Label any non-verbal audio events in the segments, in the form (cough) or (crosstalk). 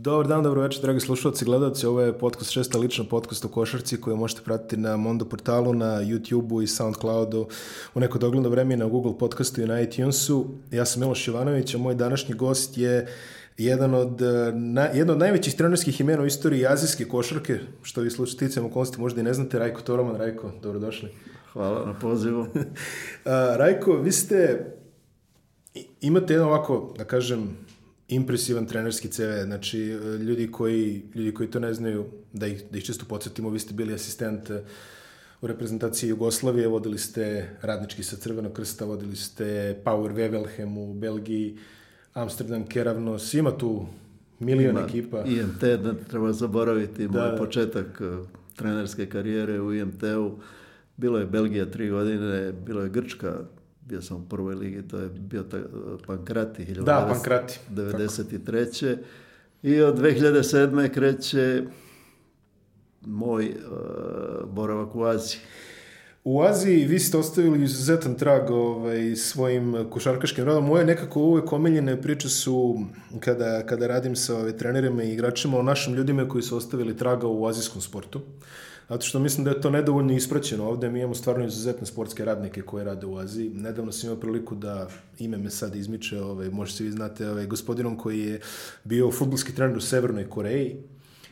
Dobar dan, dobro večer, dragi slušalci i gledalci. Ovo je podcast šesta lična podcast o košarci koju možete pratiti na Mondo portalu, na YouTube-u i Soundcloudu u neko dogledno vreme na Google podcastu i na iTunesu. Ja sam Miloš Jovanović, a moj današnji gost je jedan od, eh, na, jedan od najvećih trenerskih imena u istoriji azijske košarke, što vi slučajticama okolnosti možda i ne znate, Rajko Toroman. Rajko, dobrodošli. Hvala na pozivu. (laughs) Eh, Rajko, vi ste, imate jedan ovako, da kažem, impresivan trenerski CV, znači e, ljudi koji, ljudi koji to ne znaju, da ih, da ih čisto podsjetimo, vi ste bili asistent e, u reprezentaciji Jugoslavije, vodili ste radnički sa Crvenog krsta, vodili ste Power Wevelhem u Belgiji, Amsterdam Keravnos, ima tu milion ima, ekipa. IMT, ne treba zaboraviti, da. moj početak e, trenerske karijere u IMT-u, bilo je Belgija tri godine, bilo je Grčka bio sam u prvoj ligi, to je bio ta, Pankrati, 1993. Da, Pankrati. 93. I od 2007. kreće moj uh, boravak u Aziji. U Aziji vi ste ostavili izuzetan trag ovaj, svojim košarkaškim radom. Moje nekako uvek omiljene priče su kada, kada radim sa ovaj, trenerima i igračima o našim ljudima koji su ostavili traga u azijskom sportu. Uh, Zato što mislim da je to nedovoljno ispraćeno ovde. Mi imamo stvarno izuzetne sportske radnike koje rade u Aziji. Nedavno sam imao priliku da ime me sad izmiče, ovaj, možda se vi znate, ovaj, gospodinom koji je bio futbolski trener u Severnoj Koreji,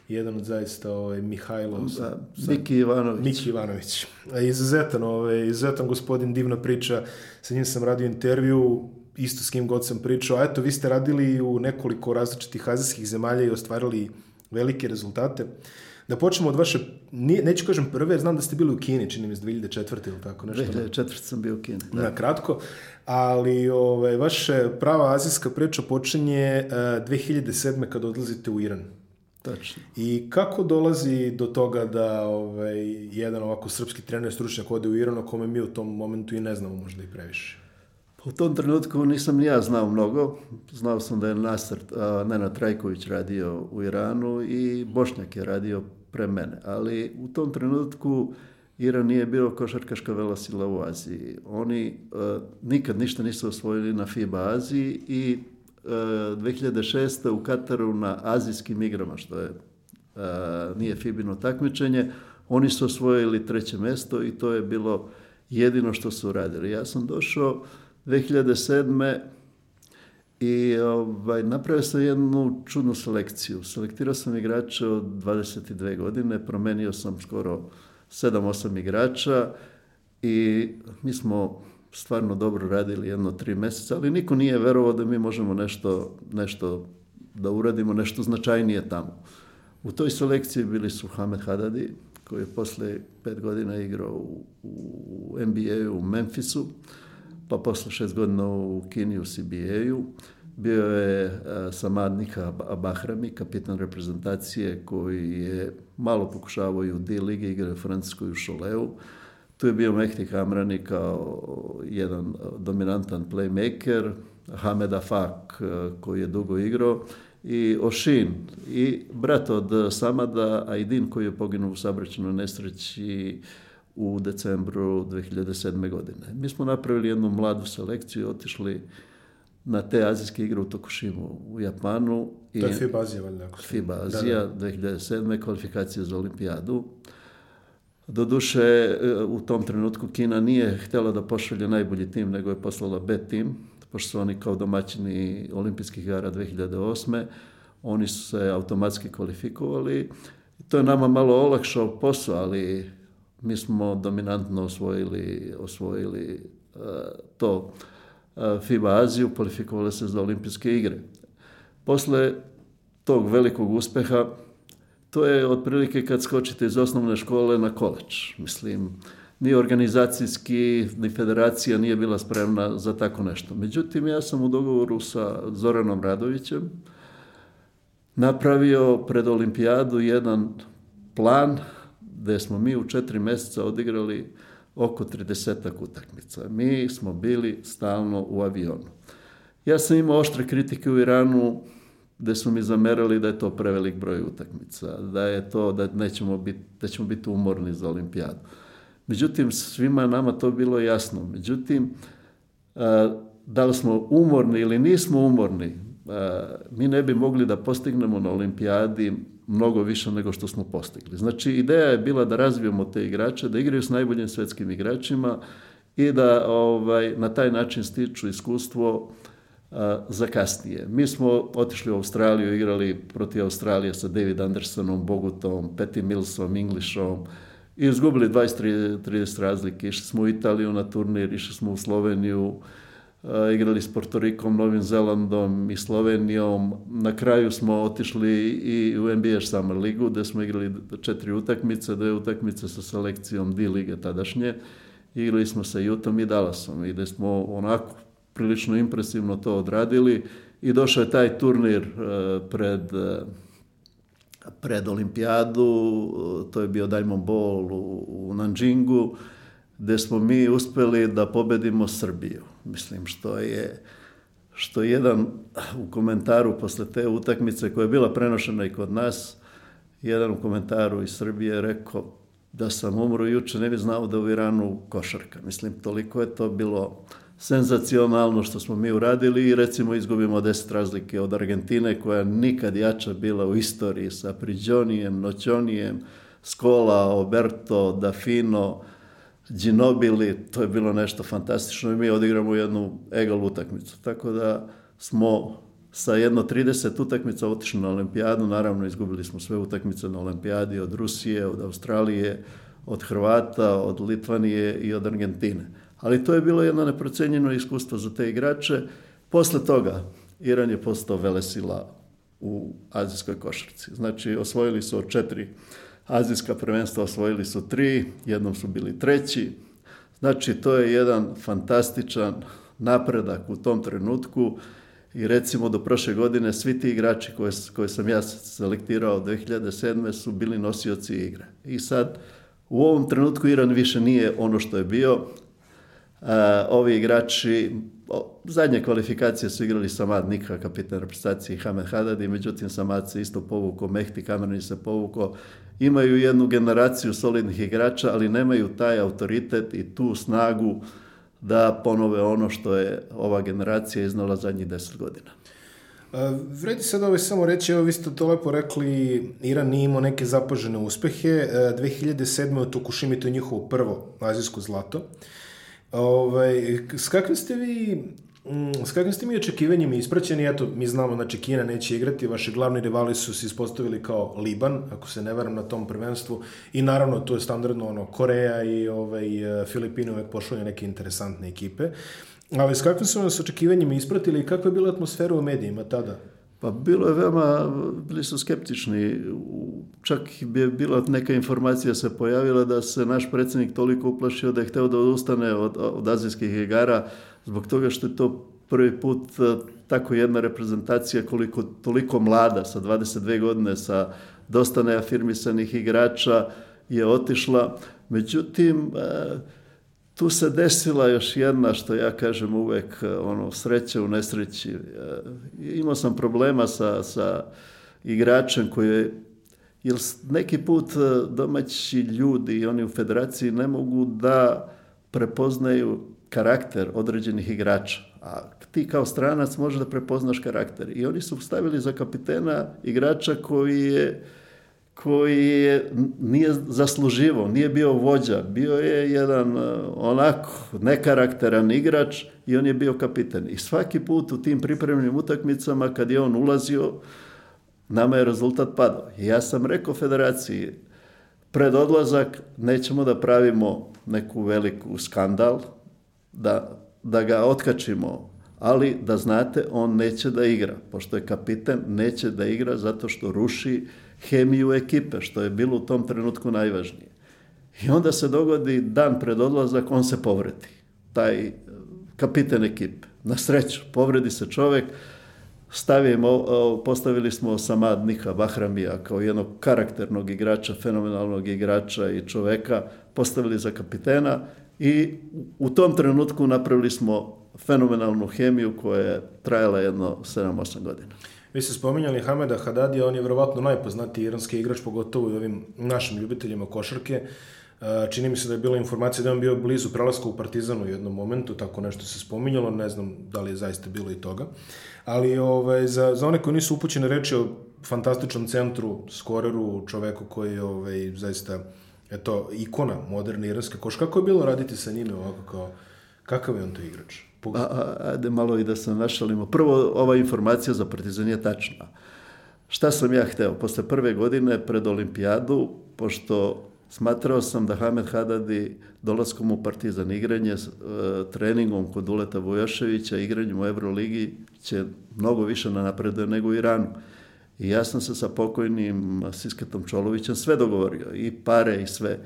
jedan od zaista ovaj, Mihajlo... Da, sa, Miki Ivanović. Miki Ivanović. E, izuzetan, ovaj, izuzetan gospodin, divna priča. Sa njim sam radio intervju, isto s kim god sam pričao. A eto, vi ste radili u nekoliko različitih azijskih zemalja i ostvarili velike rezultate. Uh, Da počnemo od vaše, neću kažem prve, jer znam da ste bili u Kini, čini mi se 2004. ili tako nešto. 2004. Da. sam bio u Kini. Da. Na kratko, ali ove, ovaj, vaše prava azijska priča počinje uh, 2007. kada odlazite u Iran. Tačno. I kako dolazi do toga da ovaj, jedan ovako srpski trener stručnjak ode u Iran, o kome mi u tom momentu i ne znamo možda i previše? U tom trenutku nisam ja znao mnogo. Znao sam da je Nasr, uh, Nena Trajković radio u Iranu i Bošnjak je radio pre mene. Ali u tom trenutku Iran nije bio košarkaška velasila u Aziji. Oni uh, nikad ništa nisu osvojili na FIBA Aziji i uh, 2006. u Kataru na azijskim igrama, što je nije Fibino takmičenje, oni su osvojili treće mesto i to je bilo jedino što su radili. Ja sam došao 2007. I ovaj, napravio sam jednu čudnu selekciju. Selektirao sam igrače od 22 godine, promenio sam skoro 7-8 igrača i mi smo stvarno dobro radili jedno tri meseca, ali niko nije verovao da mi možemo nešto, nešto da uradimo, nešto značajnije tamo. U toj selekciji bili su Hamed Hadadi, koji je posle pet godina igrao u, u NBA u Memphisu, pa posle šest godina u Kini u CBA-u bio je e, Samadnika Bahrami, kapitan reprezentacije koji je malo pokušavao i u D ligi, igra u Francuskoj u Šoleu. Tu je bio Mehdi Hamrani kao jedan dominantan playmaker, Hamed Afak e, koji je dugo igrao i Ošin i brat od Samada Aydin koji je poginuo u saobraćajnoj nesreći u decembru 2007. godine. Mi smo napravili jednu mladu selekciju, otišli na te azijske igre u Tokushimu u Japanu. I to je FIBA Azija, valjda. FIBA da, Azija, 2007. Da. kvalifikacija za olimpijadu. Doduše, e, u tom trenutku Kina nije htjela da pošalje najbolji tim, nego je poslala B tim, pošto su oni kao domaćini olimpijskih igara 2008. Oni su se automatski kvalifikovali. To je nama malo olakšao posao, ali mi smo dominantno osvojili, osvojili e, to e, FIBA Aziju, kvalifikovali se za olimpijske igre. Posle tog velikog uspeha, to je otprilike kad skočite iz osnovne škole na koleč. Mislim, ni organizacijski, ni federacija nije bila spremna za tako nešto. Međutim, ja sam u dogovoru sa Zoranom Radovićem napravio pred olimpijadu jedan plan gde smo mi u četiri meseca odigrali oko 30 utakmica. Mi smo bili stalno u avionu. Ja sam imao oštre kritike u Iranu gde su mi zamerali da je to prevelik broj utakmica, da je to da nećemo biti da ćemo biti umorni za olimpijadu. Međutim svima nama to bilo jasno. Međutim da li smo umorni ili nismo umorni, mi ne bi mogli da postignemo na olimpijadi mnogo više nego što smo postigli. Znači, ideja je bila da razvijemo te igrače, da igraju s najboljim svetskim igračima i da ovaj, na taj način stiču iskustvo a, za kasnije. Mi smo otišli u Australiju, igrali protiv Australije sa David Andersonom, Bogutom, Petty Millsom, Englishom, i izgubili 20-30 razlike. Išli smo u Italiju na turnir, išli smo u Sloveniju, E, igrali s Rikom, Novim Zelandom i Slovenijom. Na kraju smo otišli i u NBA Summer ligu gdje smo igrali četiri utakmice, dve utakmice sa selekcijom D lige tadašnje. Igrali smo sa Jutom i Dallasom i gdje smo onako prilično impresivno to odradili i došao je taj turnir e, pred e, pred olimpijadu, to je bio Diamond Ball u, u Nanjingu, gdje smo mi uspeli da pobedimo Srbiju. Mislim što je što jedan u komentaru posle te utakmice koja je bila prenošena i kod nas, jedan u komentaru iz Srbije rekao da sam umro juče, ne bi znao da u Iranu košarka. Mislim, toliko je to bilo senzacionalno što smo mi uradili i recimo izgubimo 10 razlike od Argentine koja nikad jača bila u istoriji sa Priđonijem, Noćonijem, Skola, Oberto, Dafino, Ginobili, to je bilo nešto fantastično i mi odigramo jednu egal utakmicu. Tako da smo sa jedno 30 utakmica otišli na olimpijadu, naravno izgubili smo sve utakmice na olimpijadi od Rusije, od Australije, od Hrvata, od Litvanije i od Argentine. Ali to je bilo jedno neprocenjeno iskustvo za te igrače. Posle toga Iran je postao velesila u azijskoj košarci. Znači, osvojili su od četiri Azijska prvenstva osvojili su tri, jednom su bili treći. Znači, to je jedan fantastičan napredak u tom trenutku i recimo do prošle godine svi ti igrači koje, koje sam ja selektirao 2007. su bili nosioci igre. I sad, u ovom trenutku Iran više nije ono što je bio. Ovi igrači o, zadnje kvalifikacije su igrali Samad Nikha, kapitan reprezentacije Hamed Hadadi, međutim Samad se isto povuko, Mehti Kamerni se povuko. Imaju jednu generaciju solidnih igrača, ali nemaju taj autoritet i tu snagu da ponove ono što je ova generacija iznala zadnjih deset godina. E, vredi sad ove ovaj samo reći, evo vi ste to lepo rekli, Iran nije imao neke zapažene uspehe. 2007. E, u Tukushima to je njihovo prvo azijsko zlato. Ovaj, s kakvim ste vi mm, s kakvim ste mi očekivanjima ispraćeni? Eto, mi znamo, znači, Kina neće igrati, vaši glavni rivali su se ispostavili kao Liban, ako se ne varam na tom prvenstvu, i naravno, to je standardno ono, Koreja i ovaj, Filipine uvek pošalju neke interesantne ekipe. Ali s kakvim su nas očekivanjima ispratili i kakva je bila atmosfera u medijima tada? Pa bilo je veoma, bili su skeptični, čak je bila neka informacija se pojavila da se naš predsjednik toliko uplašio da je htio da odustane od, od azijskih igara zbog toga što je to prvi put e, tako jedna reprezentacija koliko toliko mlada sa 22 godine sa dosta neafirmisanih igrača je otišla. Međutim, e, tu se desila još jedna, što ja kažem uvek, e, ono, sreće u nesreći. E, imao sam problema sa, sa igračem koji je jer neki put e, domaći ljudi i oni u federaciji ne mogu da prepoznaju karakter određenih igrača. A ti kao stranac možeš da prepoznaš karakter. I oni su stavili za kapitena igrača koji je koji je, nije zasluživo, nije bio vođa, bio je jedan e, onako nekarakteran igrač i on je bio kapiten. I svaki put u tim pripremnim utakmicama kad je on ulazio, nama je rezultat padao. ja sam rekao federaciji, pred odlazak nećemo da pravimo neku veliku skandal, da, da ga otkačimo, ali da znate, on neće da igra, pošto je kapiten, neće da igra zato što ruši hemiju ekipe, što je bilo u tom trenutku najvažnije. I onda se dogodi dan pred odlazak, on se povredi, taj eh, kapiten ekipe. Na sreću, povredi se čovjek, stavimo, postavili smo Samad Nika Bahramija kao jednog karakternog igrača, fenomenalnog igrača i čoveka, postavili za kapitena i u tom trenutku napravili smo fenomenalnu hemiju koja je trajala jedno 7-8 godina. Vi ste spominjali Hameda Hadadija, on je verovatno najpoznatiji iranski igrač, pogotovo i ovim našim ljubiteljima košarke. E, čini mi se da je bila informacija da je on bio blizu prelaska u Partizanu u jednom momentu, tako nešto se spominjalo, ne znam da li je zaista bilo i toga. Ali ovaj, za, za one koji nisu upućene reči o fantastičnom centru, skoreru, čoveku koji je ovaj, zaista eto, ikona moderne iranske koš. Kako je bilo raditi sa njime ovako kao, kakav je on to igrač? a, a, ajde malo i da se našalimo. Prvo, ova informacija za Partizan je tačna. Šta sam ja hteo? Posle prve godine pred olimpijadu, pošto smatrao sam da Hamed Hadadi dolaskom u Partizan igranje, e, treningom kod Uleta Vojaševića, igranjem u Euroligi će mnogo više na da napreduje nego u Iranu. I ja sam se sa pokojnim Sisketom Čolovićem sve dogovorio, i pare i sve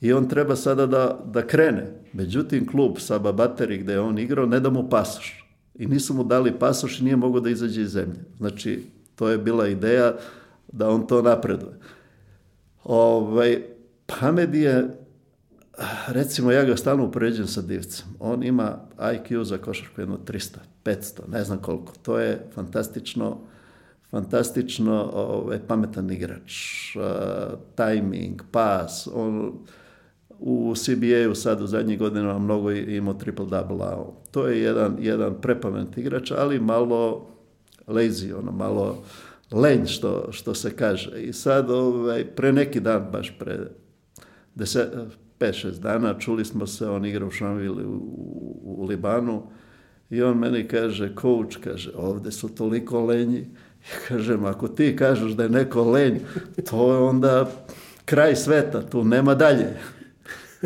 i on treba sada da, da krene. Međutim, klub Saba Babateri gde je on igrao ne da mu pasoš. I nisu mu dali pasoš i nije mogao da izađe iz zemlje. Znači, to je bila ideja da on to napreduje. Ovaj, Hamed je, recimo ja ga stalno upoređujem sa divcem. On ima IQ za košarku jedno 300, 500, ne znam koliko. To je fantastično fantastično ovaj, pametan igrač, uh, timing, pas, on, u CBA-u sad u zadnjih godina mnogo imao triple double -a. To je jedan, jedan prepament igrač, ali malo lazy, ono, malo lenj što, što se kaže. I sad ovaj, pre neki dan, baš pre 5-6 dana, čuli smo se, on igra u Šanvili u, u, u Libanu i on meni kaže, coach, kaže, ovde su toliko lenji. Ja kažem, ako ti kažeš da je neko lenj, to je onda kraj sveta, tu nema dalje.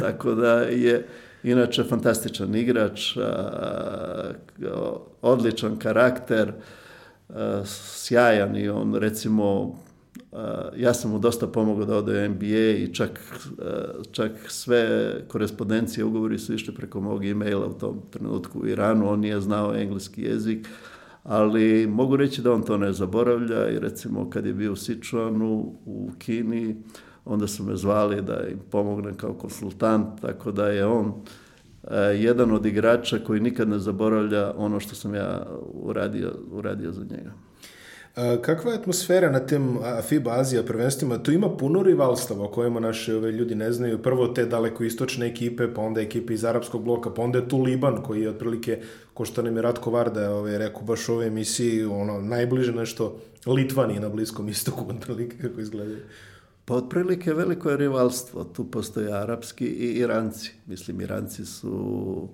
Tako da je inače fantastičan igrač, odličan karakter, sjajan i on recimo ja sam mu dosta pomogao da ode u NBA i čak, čak sve korespondencije, ugovori su išli preko mog e-maila u tom trenutku u Iranu, on nije znao engleski jezik, ali mogu reći da on to ne zaboravlja i recimo kad je bio u Sichuanu u Kini, onda su me zvali da im pomognem kao konsultant, tako da je on e, jedan od igrača koji nikad ne zaboravlja ono što sam ja uradio, uradio za njega. E, kakva je atmosfera na tem FIBA Azija prvenstvima? Tu ima puno rivalstava o kojima naše ove ljudi ne znaju. Prvo te dalekoistočne ekipe, pa onda ekipe iz arapskog bloka, pa onda je tu Liban koji je otprilike, ko što nam je Ratko Varda ove, ovaj, rekao baš ove ovoj ono, najbliže nešto Litvani na Bliskom istoku, (laughs) otprilike kako izgledaju. Pa otprilike veliko je rivalstvo, tu postoje arapski i iranci. Mislim, iranci su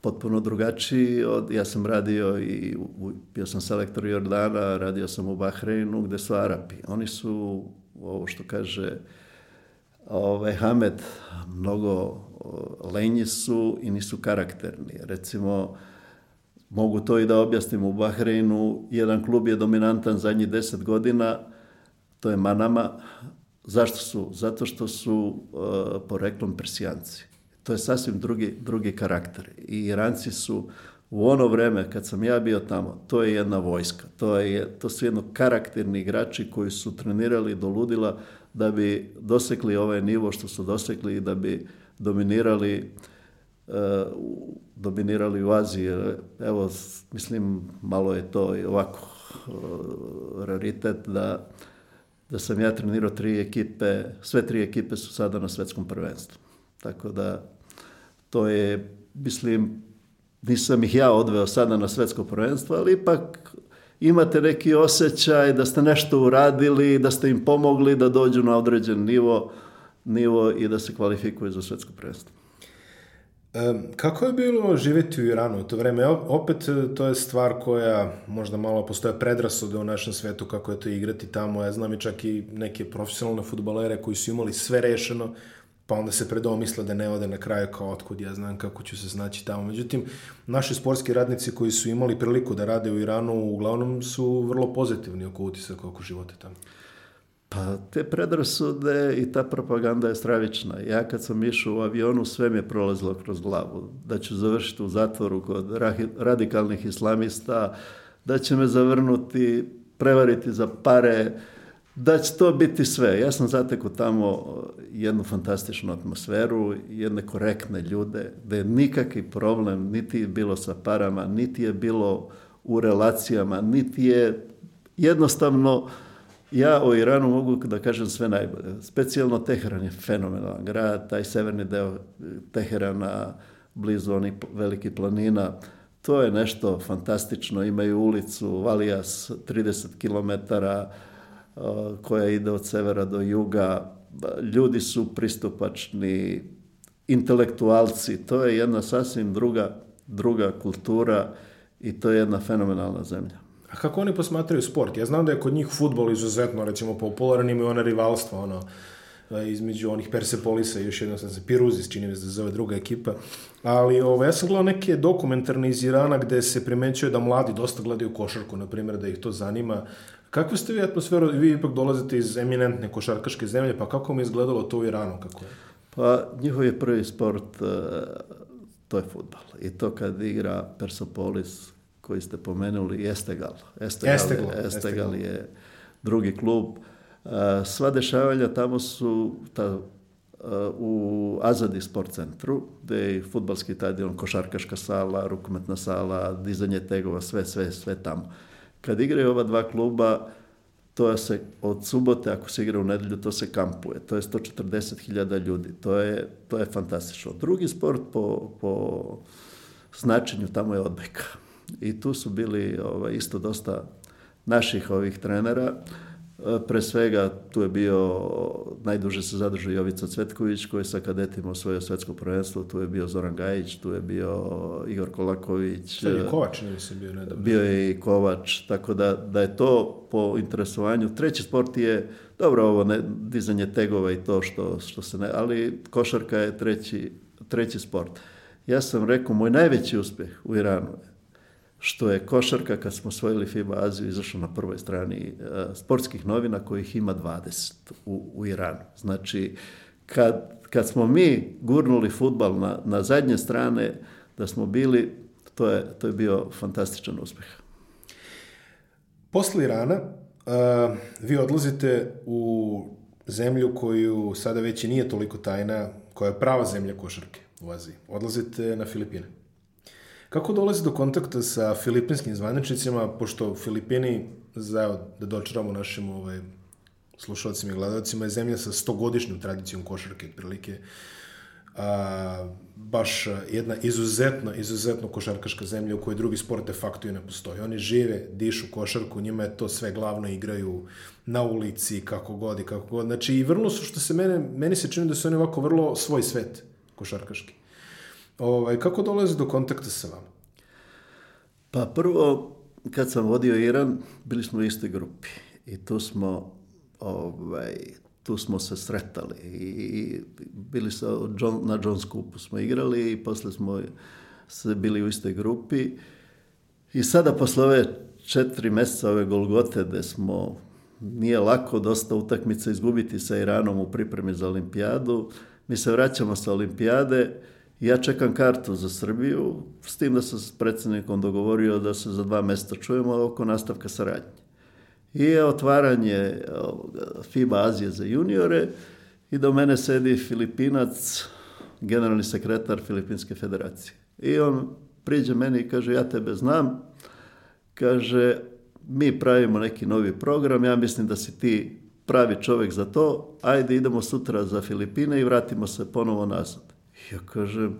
potpuno drugačiji. Od, ja sam radio i bio sam selektor Jordana, radio sam u Bahreinu gde su Arapi. Oni su, ovo što kaže ovaj, Hamed, mnogo lenji su i nisu karakterni. Recimo, mogu to i da objasnim u Bahreinu, jedan klub je dominantan zadnjih deset godina, to je Manama, Zašto su? Zato što su e, poreklom Persijanci. To je sasvim drugi, drugi karakter. I Iranci su u ono vreme kad sam ja bio tamo, to je jedna vojska. To, je, to su jedno karakterni igrači koji su trenirali do ludila da bi dosekli ovaj nivo što su dosekli i da bi dominirali e, dominirali u Aziji. Evo, mislim, malo je to i ovako e, raritet da da sam ja trenirao tri ekipe, sve tri ekipe su sada na svetskom prvenstvu. Tako da to je, mislim, nisam ih ja odveo sada na svetsko prvenstvo, ali ipak imate neki osjećaj da ste nešto uradili, da ste im pomogli da dođu na određen nivo, nivo i da se kvalifikuju za svetsko prvenstvo. Kako je bilo živeti u Iranu u to vreme? Opet, e, to je stvar koja možda malo postoje predrasude u našem svetu kako je to igrati tamo. Ja znam i čak i neke profesionalne futbalere koji su imali sve rešeno, pa onda se predomisle da ne ode na kraju kao otkud ja znam kako ću se znaći tamo. Međutim, naši sportski radnici koji su imali priliku da rade u Iranu uglavnom su vrlo pozitivni oko utisaka oko života tamo. Pa te predrasude i ta propaganda je stravična. Ja kad sam išao u avionu sve mi je prolazilo kroz glavu. Da ću završiti u zatvoru kod radikalnih islamista, da će me zavrnuti, prevariti za pare, da će to biti sve. Ja sam zatekao tamo jednu fantastičnu atmosferu, jedne korektne ljude, da je nikakvi problem, niti je bilo sa parama, niti je bilo u relacijama, niti je jednostavno Ja o Iranu mogu da kažem sve najbolje. Specijalno Teheran je fenomenalan grad, taj severni deo eh, Teherana, blizu onih velikih planina, to je nešto fantastično. Imaju ulicu Valijas 30 km koja ide od severa do juga. Ljudi su pristupačni, intelektualci. To je jedna sasvim druga, druga kultura i to je jedna fenomenalna zemlja. A kako oni posmatraju sport? Ja znam da je kod njih futbol izuzetno, recimo, popularan, imaju ona rivalstva, ono, e, između onih Persepolisa i još jedno, sam se Piruzis, čini mi se da zove druga ekipa. Ali ovo, ovaj, ja sam gledao neke dokumentarne iz Irana gde se primećuje da mladi dosta gledaju košarku, na primjer, da ih to zanima. Kakvu ste vi atmosferu, vi ipak dolazite iz eminentne košarkaške zemlje, pa kako mi je izgledalo to u Iranu? Kako je? Pa njihov je prvi sport, e, to je futbal. I to kad igra Persepolis koji ste pomenuli, Estegal. Estegal, Estegal, je, Estegal je drugi klub. E, sva dešavanja tamo su ta, e, u Azadi sport centru, gde je futbalski stadion, košarkaška sala, rukometna sala, dizanje tegova, sve, sve, sve tamo. Kad igraju ova dva kluba, to se od subote, ako se igra u nedelju, to se kampuje. To je 140.000 ljudi. To je, to je fantastično. Drugi sport po, po značenju tamo je odbeka. I tu su bili ovaj, isto dosta naših ovih trenera. E, pre svega tu je bio, najduže se zadržao Jovica Cvetković koji je sa kadetima osvojio svetsko prvenstvo, tu je bio Zoran Gajić, tu je bio Igor Kolaković. Sad je e, Kovač, ne mislim, bio nedavno. Bio je i Kovač, tako da, da je to po interesovanju. Treći sport je, dobro ovo, ne, dizanje tegova i to što, što se ne, ali košarka je treći, treći sport. Ja sam rekao, moj najveći uspeh u Iranu što je košarka kad smo osvojili FIBA Aziju izašla na prvoj strani e, sportskih novina kojih ima 20 u, u Iranu. Znači, kad, kad smo mi gurnuli futbal na, na zadnje strane, da smo bili, to je, to je bio fantastičan uspeh. Posle Irana, uh, vi odlazite u zemlju koju sada već i nije toliko tajna, koja je prava zemlja košarke u Aziji. Odlazite na Filipine. Kako dolazi do kontakta sa filipinskim zvaničnicima, pošto Filipini, za, da dočeramo našim ovaj, slušalcima i gledalcima, je zemlja sa stogodišnjom tradicijom košarke, otprilike. A, baš jedna izuzetno, izuzetno košarkaška zemlja u kojoj drugi sport de facto i ne postoji. Oni žive, dišu košarku, njima je to sve glavno, igraju na ulici, kako god i kako god. Znači, i vrlo su, što se mene, meni se čini da su oni ovako vrlo svoj svet košarkaški. Ovaj, kako dolazi do kontakta sa vama? Pa prvo, kad sam vodio Iran, bili smo u istoj grupi i tu smo, ovaj, tu smo se sretali i bili sa, John, na John's Scoopu smo igrali i posle smo se bili u istoj grupi i sada posle ove četiri meseca ove Golgote gde smo nije lako dosta utakmica izgubiti sa Iranom u pripremi za olimpijadu. Mi se vraćamo sa olimpijade, Ja čekam kartu za Srbiju, s tim da sam s predsednikom dogovorio da se za dva mjesta čujemo oko nastavka saradnje. I otvaranje FIBA Azije za juniore i do mene sedi Filipinac, generalni sekretar Filipinske federacije. I on priđe meni i kaže, ja tebe znam, kaže, mi pravimo neki novi program, ja mislim da si ti pravi čovek za to, ajde idemo sutra za Filipine i vratimo se ponovo nazad. Ja kažem,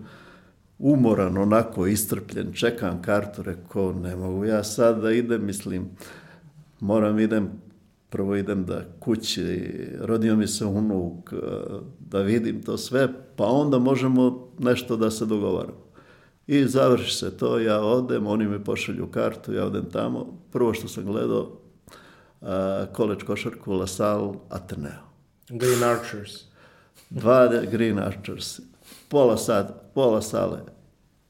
umoran, onako istrpljen, čekam kartu, rekao, ne mogu ja sad da idem, mislim, moram idem, prvo idem da kući, rodio mi se unuk, e, da vidim to sve, pa onda možemo nešto da se dogovaramo. I završi se to, ja odem, oni mi pošalju kartu, ja odem tamo. Prvo što sam gledao, e, koleč košarku, LaSalle, Ateneo. Green Archers. Dva Green Archers pola, sad, pola sale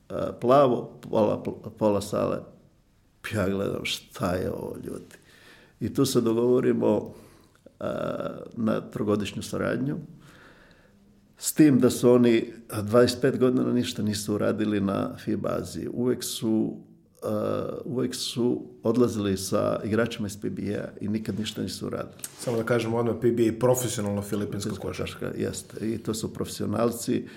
e, plavo, pola, pola sale. Ja gledam šta je ovo ljudi. I tu se dogovorimo e, na trogodišnju saradnju. S tim da su oni 25 godina ništa nisu uradili na FI bazi. Uvek su, uh, uvek su odlazili sa igračima iz pba i nikad ništa nisu uradili. Samo da kažemo odmah, PBA je profesionalno filipinska košarka. Jeste, i to su profesionalci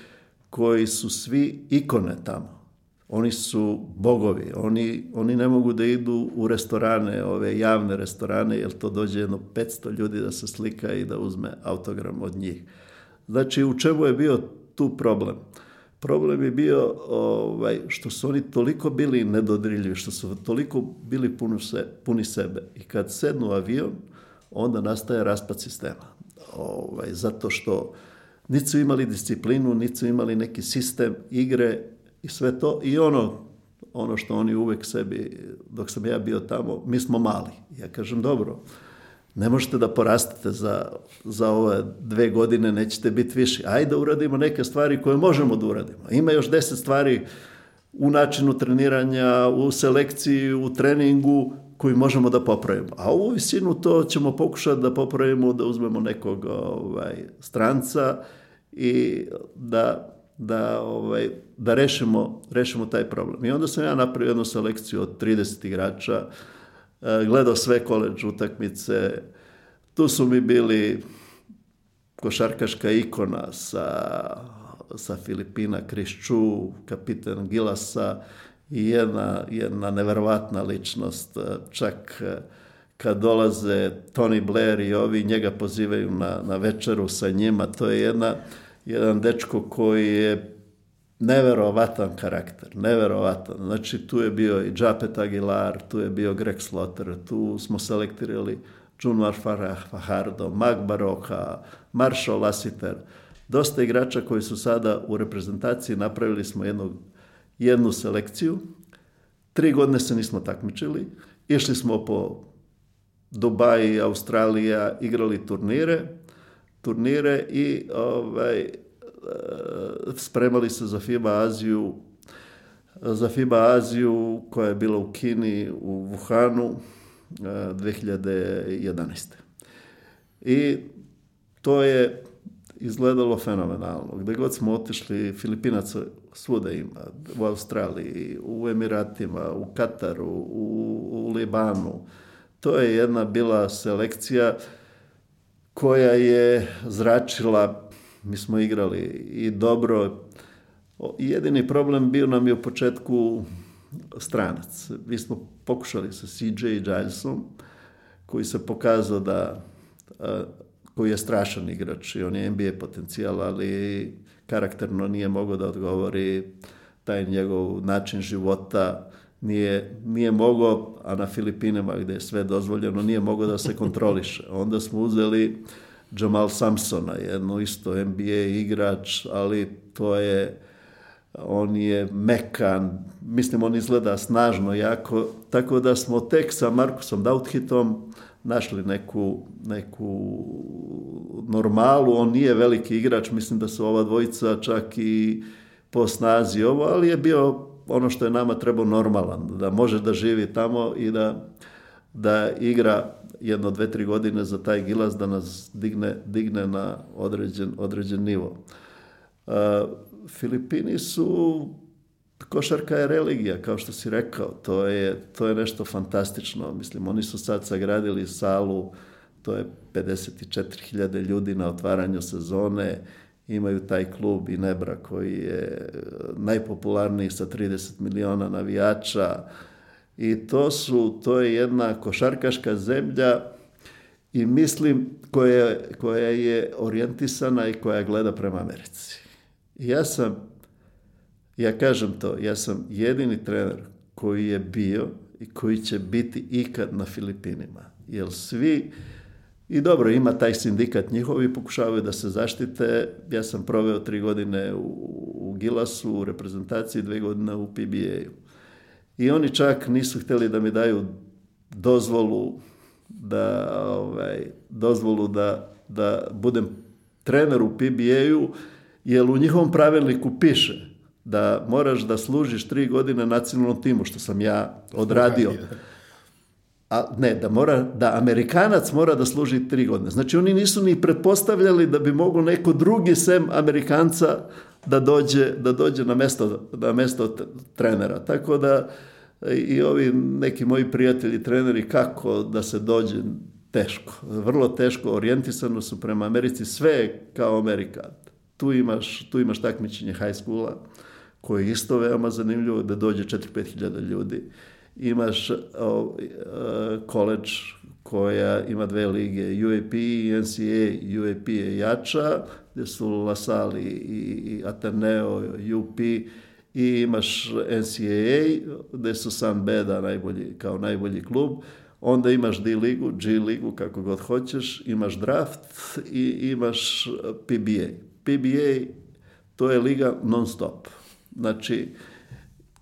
koji su svi ikone tamo. Oni su bogovi, oni, oni ne mogu da idu u restorane, ove javne restorane, jer to dođe jedno 500 ljudi da se slika i da uzme autogram od njih. Znači, u čemu je bio tu problem? Problem je bio ovaj, što su oni toliko bili nedodirljivi, što su toliko bili puni, se, puni sebe. I kad sednu avion, onda nastaje raspad sistema. Ovaj, zato što niti su imali disciplinu, niti su imali neki sistem igre i sve to. I ono, ono što oni uvek sebi, dok sam ja bio tamo, mi smo mali. Ja kažem, dobro, ne možete da porastete za, za ove dve godine, nećete biti viši. Ajde da uradimo neke stvari koje možemo da uradimo. Ima još deset stvari u načinu treniranja, u selekciji, u treningu, koju možemo da popravimo. A ovu visinu to ćemo pokušati da popravimo, da uzmemo nekog ovaj, stranca i da, da, ovaj, da rešimo, rešimo taj problem. I onda sam ja napravio jednu selekciju od 30 igrača, e, gledao sve koleđ utakmice, tu su mi bili košarkaška ikona sa, sa Filipina Chris Chu, kapitan Gilasa, i jedna, jedna neverovatna ličnost, e, čak e, kad dolaze Tony Blair i ovi, njega pozivaju na, na večeru sa njima, to je jedna, jedan dečko koji je neverovatan karakter, neverovatan. Znači tu je bio i Džapet Aguilar, tu je bio Greg Slaughter, tu smo selektirali Junmar Farah Fahardo, Mag Baroka, Marshall Lassiter. Dosta igrača koji su sada u reprezentaciji napravili smo jednog jednu selekciju. Tri godine se nismo takmičili. Išli smo po Dubaji, Australija, igrali turnire, turnire i ovaj, e, spremali se za FIBA Aziju za FIBA Aziju koja je bila u Kini, u Wuhanu 2011. E, I to je izgledalo fenomenalno. Gdje god smo otišli, Filipinaca svuda ima, u Australiji, u Emiratima, u Kataru, u, u Libanu. To je jedna bila selekcija koja je zračila, mi smo igrali i dobro. Jedini problem bio nam je u početku stranac. Mi smo pokušali sa CJ Gilesom, koji se pokazao da koji je strašan igrač i on je NBA potencijal, ali karakterno nije mogao da odgovori, taj njegov način života nije, nije mogao, a na Filipinama gdje je sve dozvoljeno, nije mogao da se kontroliše. (laughs) Onda smo uzeli Jamal Samsona, jedno isto NBA igrač, ali to je on je mekan, mislim on izgleda snažno jako, tako da smo tek sa Markusom Dauthitom našli neku, neku normalu. On nije veliki igrač, mislim da su ova dvojica čak i po snazi ovo, ali je bio ono što je nama trebao normalan, da može da živi tamo i da, da igra jedno, dve, tri godine za taj gilaz da nas digne, digne na određen, određen nivo. Uh, Filipini su Košarka je religija, kao što si rekao, to je, to je nešto fantastično. Mislim, oni su sad sagradili salu, to je 54.000 ljudi na otvaranju sezone, imaju taj klub i Nebra koji je eh, najpopularniji sa 30 miliona navijača i to su, to je jedna košarkaška zemlja i mislim koja, koja je orijentisana i koja gleda prema Americi. ja sam Ja kažem to, ja sam jedini trener koji je bio i koji će biti ikad na Filipinima. Jer svi, i dobro, ima taj sindikat njihovi, pokušavaju da se zaštite. Ja sam proveo tri godine u, u Gilasu, u reprezentaciji, dve godine u PBA-u. I oni čak nisu hteli da mi daju dozvolu da, ovaj, dozvolu da, da budem trener u PBA-u, jer u njihovom pravilniku piše da moraš da služiš tri godine nacionalnom timu, što sam ja odradio. A ne, da mora, da Amerikanac mora da služi tri godine. Znači oni nisu ni pretpostavljali da bi mogao neko drugi sem Amerikanca da dođe, da dođe na mesto, na mesto trenera. Tako da e, i ovi neki moji prijatelji treneri kako da se dođe teško, vrlo teško orijentisano su prema Americi, sve kao Amerika. Tu imaš, tu imaš takmičenje high schoola, koje je isto veoma zanimljivo, da dođe 4-5 hiljada ljudi. Imaš e, koleđ koja ima dve lige, UAP i NCA. UAP je jača, gde su Lasali i Ateneo, UP, i imaš NCAA, gde su San Beda najbolji, kao najbolji klub, onda imaš D ligu, G ligu, kako god hoćeš, imaš draft i imaš PBA. PBA to je liga non stop. Znači,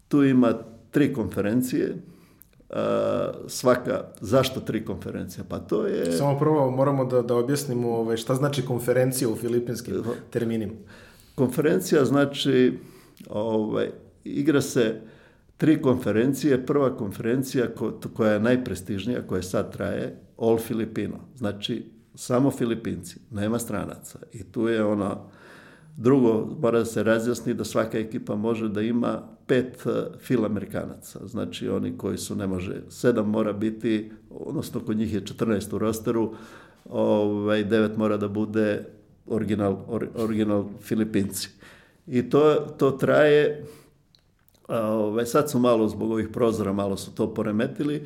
tu ima tri konferencije, Uh, svaka, zašto tri konferencije? Pa to je... Samo prvo moramo da, da objasnimo ovaj, šta znači konferencija u filipinskim terminima. Konferencija znači, ovaj, igra se tri konferencije. Prva konferencija ko, koja je najprestižnija, koja sad traje, All Filipino. Znači, samo Filipinci, nema stranaca. I tu je ona Drugo, mora da se razjasni da svaka ekipa može da ima pet e, fil Amerikanaca. Znači oni koji su, ne može, sedam mora biti, odnosno kod njih je 14 u rosteru, ovaj, devet mora da bude original, or, original Filipinci. I to, to traje, ovaj, sad su malo zbog ovih prozora, malo su to poremetili,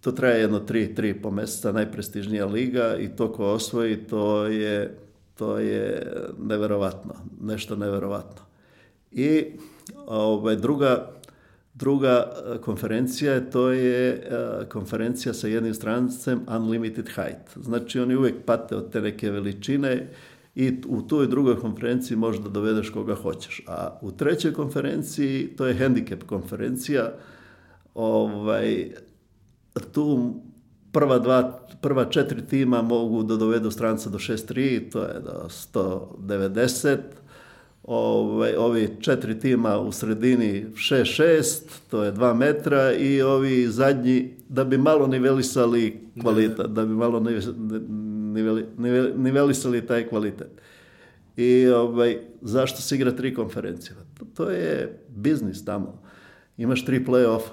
to traje jedno tri, tri po mjeseca, najprestižnija liga i to ko osvoji, to je to je neverovatno, nešto neverovatno. I ovaj, druga, druga e, konferencija, to je e, konferencija sa jednim strancem Unlimited Height. Znači oni uvek pate od te neke veličine i u toj drugoj konferenciji možda dovedeš koga hoćeš. A u trećoj konferenciji, to je handicap konferencija, ovaj, tu prva, dva, prva četiri tima mogu da dovedu stranca do 6-3, to je do 190. Ove, ovaj, ovi četiri tima u sredini 6-6, to je 2 metra i ovi zadnji da bi malo nivelisali kvalitet, da bi malo niveli, nivelisali taj kvalitet. I ovaj, zašto se igra tri konferencije? Pa to, to je biznis tamo. Imaš tri play-offa.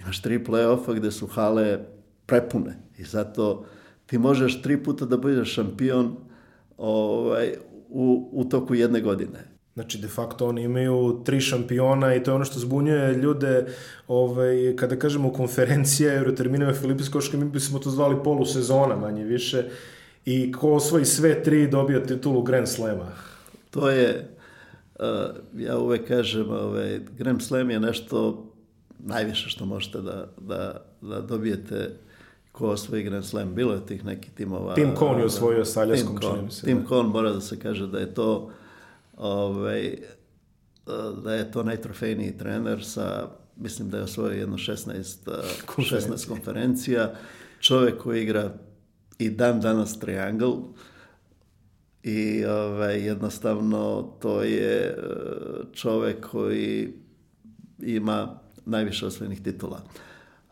Imaš tri play-offa gde su hale prepune. I zato ti možeš tri puta da budeš šampion ovaj, u, u toku jedne godine. Znači, de facto oni imaju tri šampiona i to je ono što zbunjuje ljude ovaj, kada kažemo konferencija Euroterminova Filipiskoška, mi bismo to zvali polusezona manje više i ko osvoji sve tri dobija titulu Grand Slema. To je, eh, ja uvek kažem, ovaj, Grand Slam je nešto najviše što možete da, da, da dobijete ko osvoji Grand Slam. Bilo je tih nekih timova. Tim Kohn je da. osvojio sa Aljaskom, čini mi se. Tim da. Kohn mora da se kaže da je to ovaj, da je to najtrofejniji trener sa, mislim da je osvojio jedno 16, 16 eh, konferencija. Čovek koji igra i dan danas triangle i ovaj, jednostavno to je eh, čovjek koji ima najviše osvojenih titula.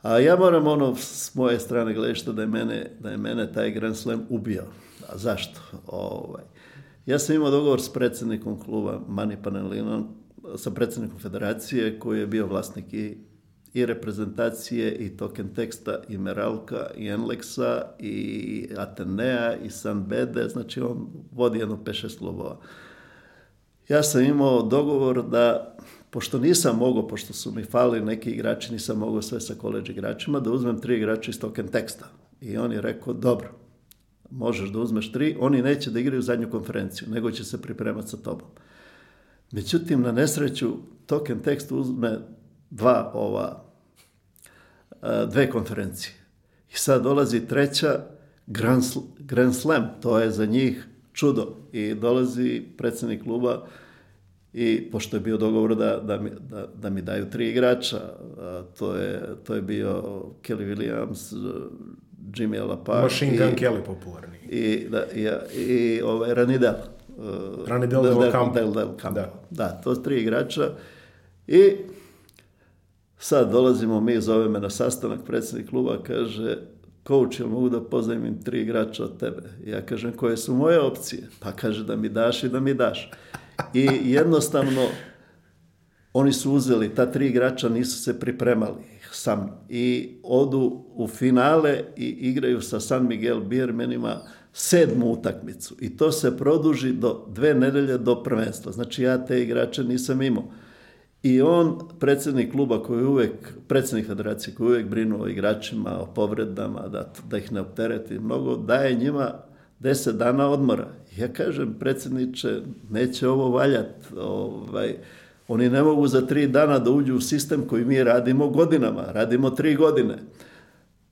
A ja moram ono s moje strane gledešta da je mene, da je mene taj Grand Slam ubio. A zašto? Ovaj. Ja sam imao dogovor s predsjednikom kluba Mani Panelinom, sa predsjednikom federacije koji je bio vlasnik i, i reprezentacije i token teksta i Meralka i Enlexa i Atenea i San Bede, znači on vodi jedno 5-6 klubova. Ja sam imao dogovor da pošto nisam mogao, pošto su mi fali neki igrači, nisam mogao sve sa koleđ igračima, da uzmem tri igrača iz token teksta. I on je rekao, dobro, možeš da uzmeš tri, oni neće da igraju zadnju konferenciju, nego će se pripremati sa tobom. Međutim, na nesreću, token tekst uzme dva ova, dve konferencije. I sad dolazi treća, Grand Grand Slam, to je za njih čudo. I dolazi predsednik kluba, i pošto je bio dogovor da, da, mi, da, da mi daju tri igrača, a to je, to je bio Kelly Williams, Jimmy Alapak. Machine Gun Kelly popularni. I, da, i, i ovaj, Ranidel. Uh, Ranidel del, del, Campo. Del, del Campo. Da. da, to su tri igrača. I sad dolazimo mi, zove me na sastanak predsednik kluba, kaže, coach, jel mogu da pozajmim tri igrača od tebe? Ja kažem, koje su moje opcije? Pa kaže da mi daš i da mi daš. I jednostavno, oni su uzeli, ta tri igrača nisu se pripremali sam. I odu u finale i igraju sa San Miguel Birmenima sedmu utakmicu. I to se produži do dve nedelje do prvenstva. Znači ja te igrače nisam imao. I on, predsednik kluba koji uvek, predsednik federacije koji uvek brinu o igračima, o povredama, da, da ih ne optereti mnogo, daje njima deset dana odmora. Ja kažem, predsedniče, neće ovo valjat. Ovaj, oni ne mogu za tri dana da uđu u sistem koji mi radimo godinama. Radimo tri godine.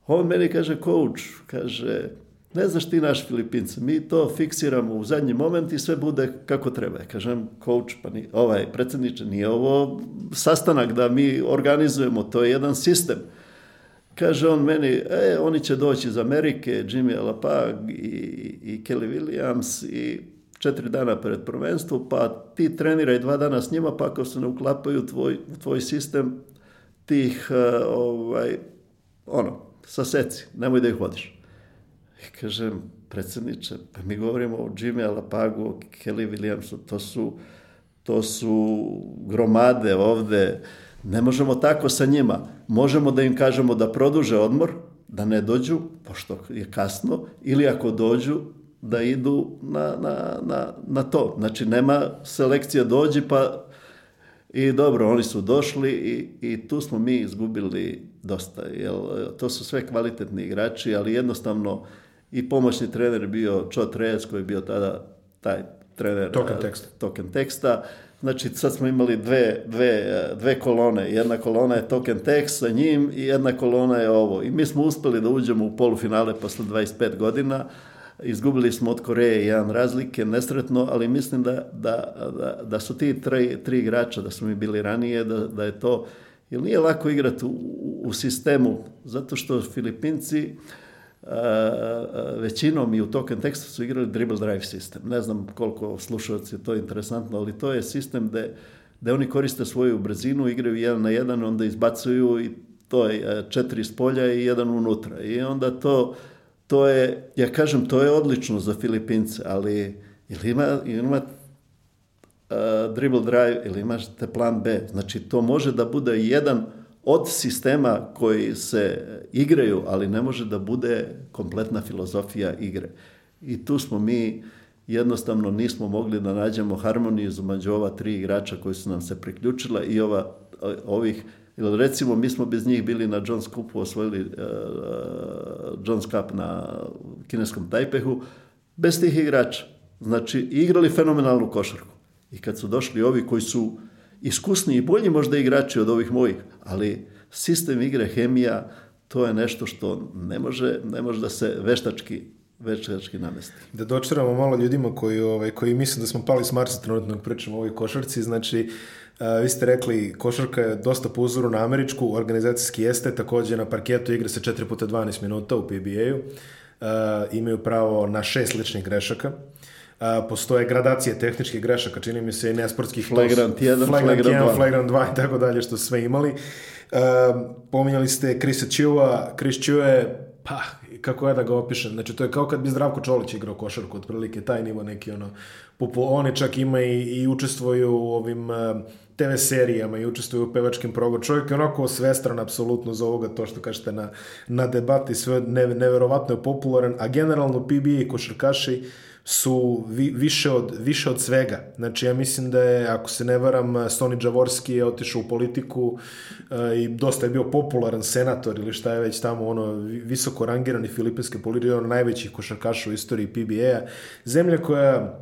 On meni kaže, coach, kaže, ne znaš ti naš Filipinci, mi to fiksiramo u zadnji moment i sve bude kako treba. Ja kažem, coach, pa ni, ovaj, predsedniče, nije ovo sastanak da mi organizujemo, to je jedan sistem. Kaže on meni, e, oni će doći iz Amerike, Jimmy Alapag i, i Kelly Williams i četiri dana pred prvenstvo, pa ti treniraj dva dana s njima, pa ako se ne uklapaju u tvoj, tvoj sistem tih, e, ovaj, ono, saseci, nemoj da ih vodiš. I kažem, predsjedniče, pa mi govorimo o Jimmy Alapagu, o Kelly Williamsu, to su, to su gromade ovde, Ne možemo tako sa njima. Možemo da im kažemo da produže odmor, da ne dođu, pošto je kasno, ili ako dođu, da idu na, na, na, na to. Znači, nema selekcija dođi, pa i dobro, oni su došli i, i tu smo mi izgubili dosta. Jer to su sve kvalitetni igrači, ali jednostavno i pomoćni trener bio Čo Trejac, koji je bio tada taj trener token teksta. Token teksta Znači, sad smo imali dve, dve, e, dve kolone. Jedna kolona je token text sa njim i jedna kolona je ovo. I mi smo uspeli da uđemo u polufinale posle 25 godina. Izgubili smo od Koreje jedan razlike, nesretno, ali mislim da, da, da, da su ti tri, tri igrača, da smo mi bili ranije, da, da je to... Jer nije lako igrati u, u sistemu, zato što Filipinci Eh, većinom i u token kontekstu su igrali dribble drive sistem. Ne znam koliko slušalci je to interesantno, ali to je sistem da oni koriste svoju brzinu, igraju jedan na jedan, onda izbacuju i to je eh, četiri iz polja i jedan unutra. I onda to, to je, ja kažem, to je odlično za Filipince, ali ili ima, ima uh, dribble drive ili imaš te plan B. Znači, to može da bude jedan od sistema koji se igraju, ali ne može da bude kompletna filozofija igre. I tu smo mi jednostavno nismo mogli da nađemo harmoniju između ova tri igrača koji su nam se priključila i ova, ovih ili recimo mi smo bez njih bili na John's Cupu osvojili uh, John's Cup na kineskom Tajpehu bez tih igrača znači igrali fenomenalnu košarku i kad su došli ovi koji su iskusniji i bolji možda igrači od ovih mojih, ali sistem igre, hemija, to je nešto što ne može, ne može da se veštački večerački namesti. Da dočeramo malo ljudima koji, ovaj, koji mislim da smo pali s Marsa trenutno pričamo o ovoj košarci, znači Uh, vi ste rekli, košarka je dosta po uzoru na američku, organizacijski jeste, takođe na parketu igra se 4 puta 12 minuta u PBA-u, eh, imaju pravo na šest ličnih grešaka, postoje gradacije tehničkih grešaka, čini mi se i nesportskih flagrant 1, flagrant, flagrant flagrant 2 i tako dalje što sve imali. Uh, pominjali ste Krisa Ćua, Kris Ću je pa, kako ja da ga opišem, znači to je kao kad bi Zdravko Čolić igrao košarku, otprilike taj nivo neki ono, popu, one čak ima i, i učestvuju u ovim TV serijama i učestvuju u pevačkim progo. Čovjek je onako svestran apsolutno za ovoga to što kažete na, na debati, sve ne, neverovatno je popularan, a generalno PBA i košarkaši uh, su vi, više, od, više od svega. Znači, ja mislim da je, ako se ne varam, Stoni Džavorski je otišao u politiku e, i dosta je bio popularan senator ili šta je već tamo, ono, visoko rangirani filipinske politike, ono, najvećih košarkaša u istoriji PBA-a. Zemlja koja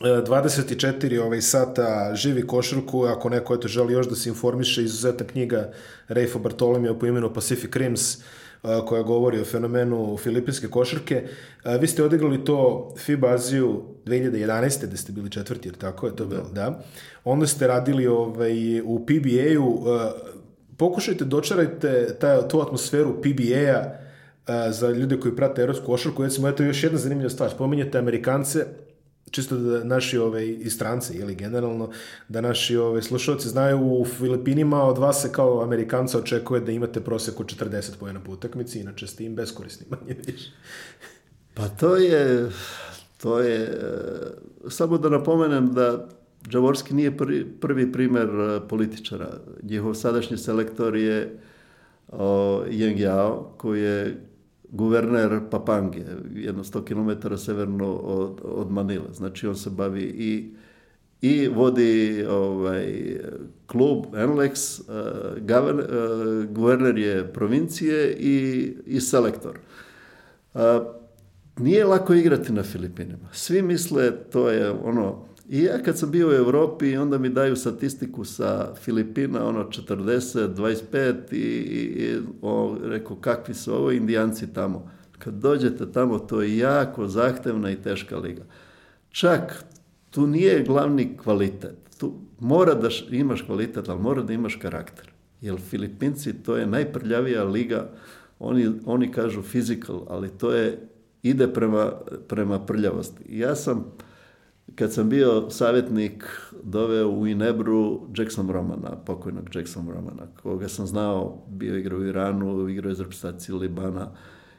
24 eh, ovaj sata živi košarku, ako neko eto želi još da se informiše, izuzetna knjiga Rejfa Bartolomeo po imenu Pacific Rims, koja govori o fenomenu filipinske košarke. Vi ste odigrali to FIBA Aziju 2011. da ste bili četvrti, jer tako je to da. bilo, da. Onda ste radili ovaj, u PBA-u. Pokušajte dočarajte da taj, tu atmosferu PBA-a za ljude koji prate evropsku košarku. Recimo, eto još jedna zanimljiva stvar. Spominjate Amerikance, čisto da naši ove, i stranci ili generalno, da naši ove, slušalci znaju u Filipinima od vas se kao Amerikanca očekuje da imate proseku 40 poena po utakmici, inače ste im beskorisni (laughs) manje više. Pa to je, to je, e, samo da napomenem da Džavorski nije prvi, prvi primer e, političara. Njihov sadašnji selektor je o, Yang Yao, koji je guverner Papange, jedno 100 km severno od, od Manile. Znači on se bavi i i vodi ovaj, klub Enlex, uh, guverner je provincije i, i selektor. Uh, nije lako igrati na Filipinima. Svi misle, to je ono, I ja kad sam bio u Evropi, onda mi daju statistiku sa Filipina, ono 40, 25 i, i o, reko kakvi su ovo indijanci tamo. Kad dođete tamo, to je jako zahtevna i teška liga. Čak tu nije glavni kvalitet. Tu mora da imaš kvalitet, ali mora da imaš karakter. Jer Filipinci to je najprljavija liga, oni, oni kažu physical, ali to je ide prema, prema prljavosti. Ja sam kad sam bio savjetnik, doveo u Inebru Jackson Romana, pokojnog Jackson Romana, koga sam znao, bio igrao u Iranu, igrao je za reprezentaciju Libana,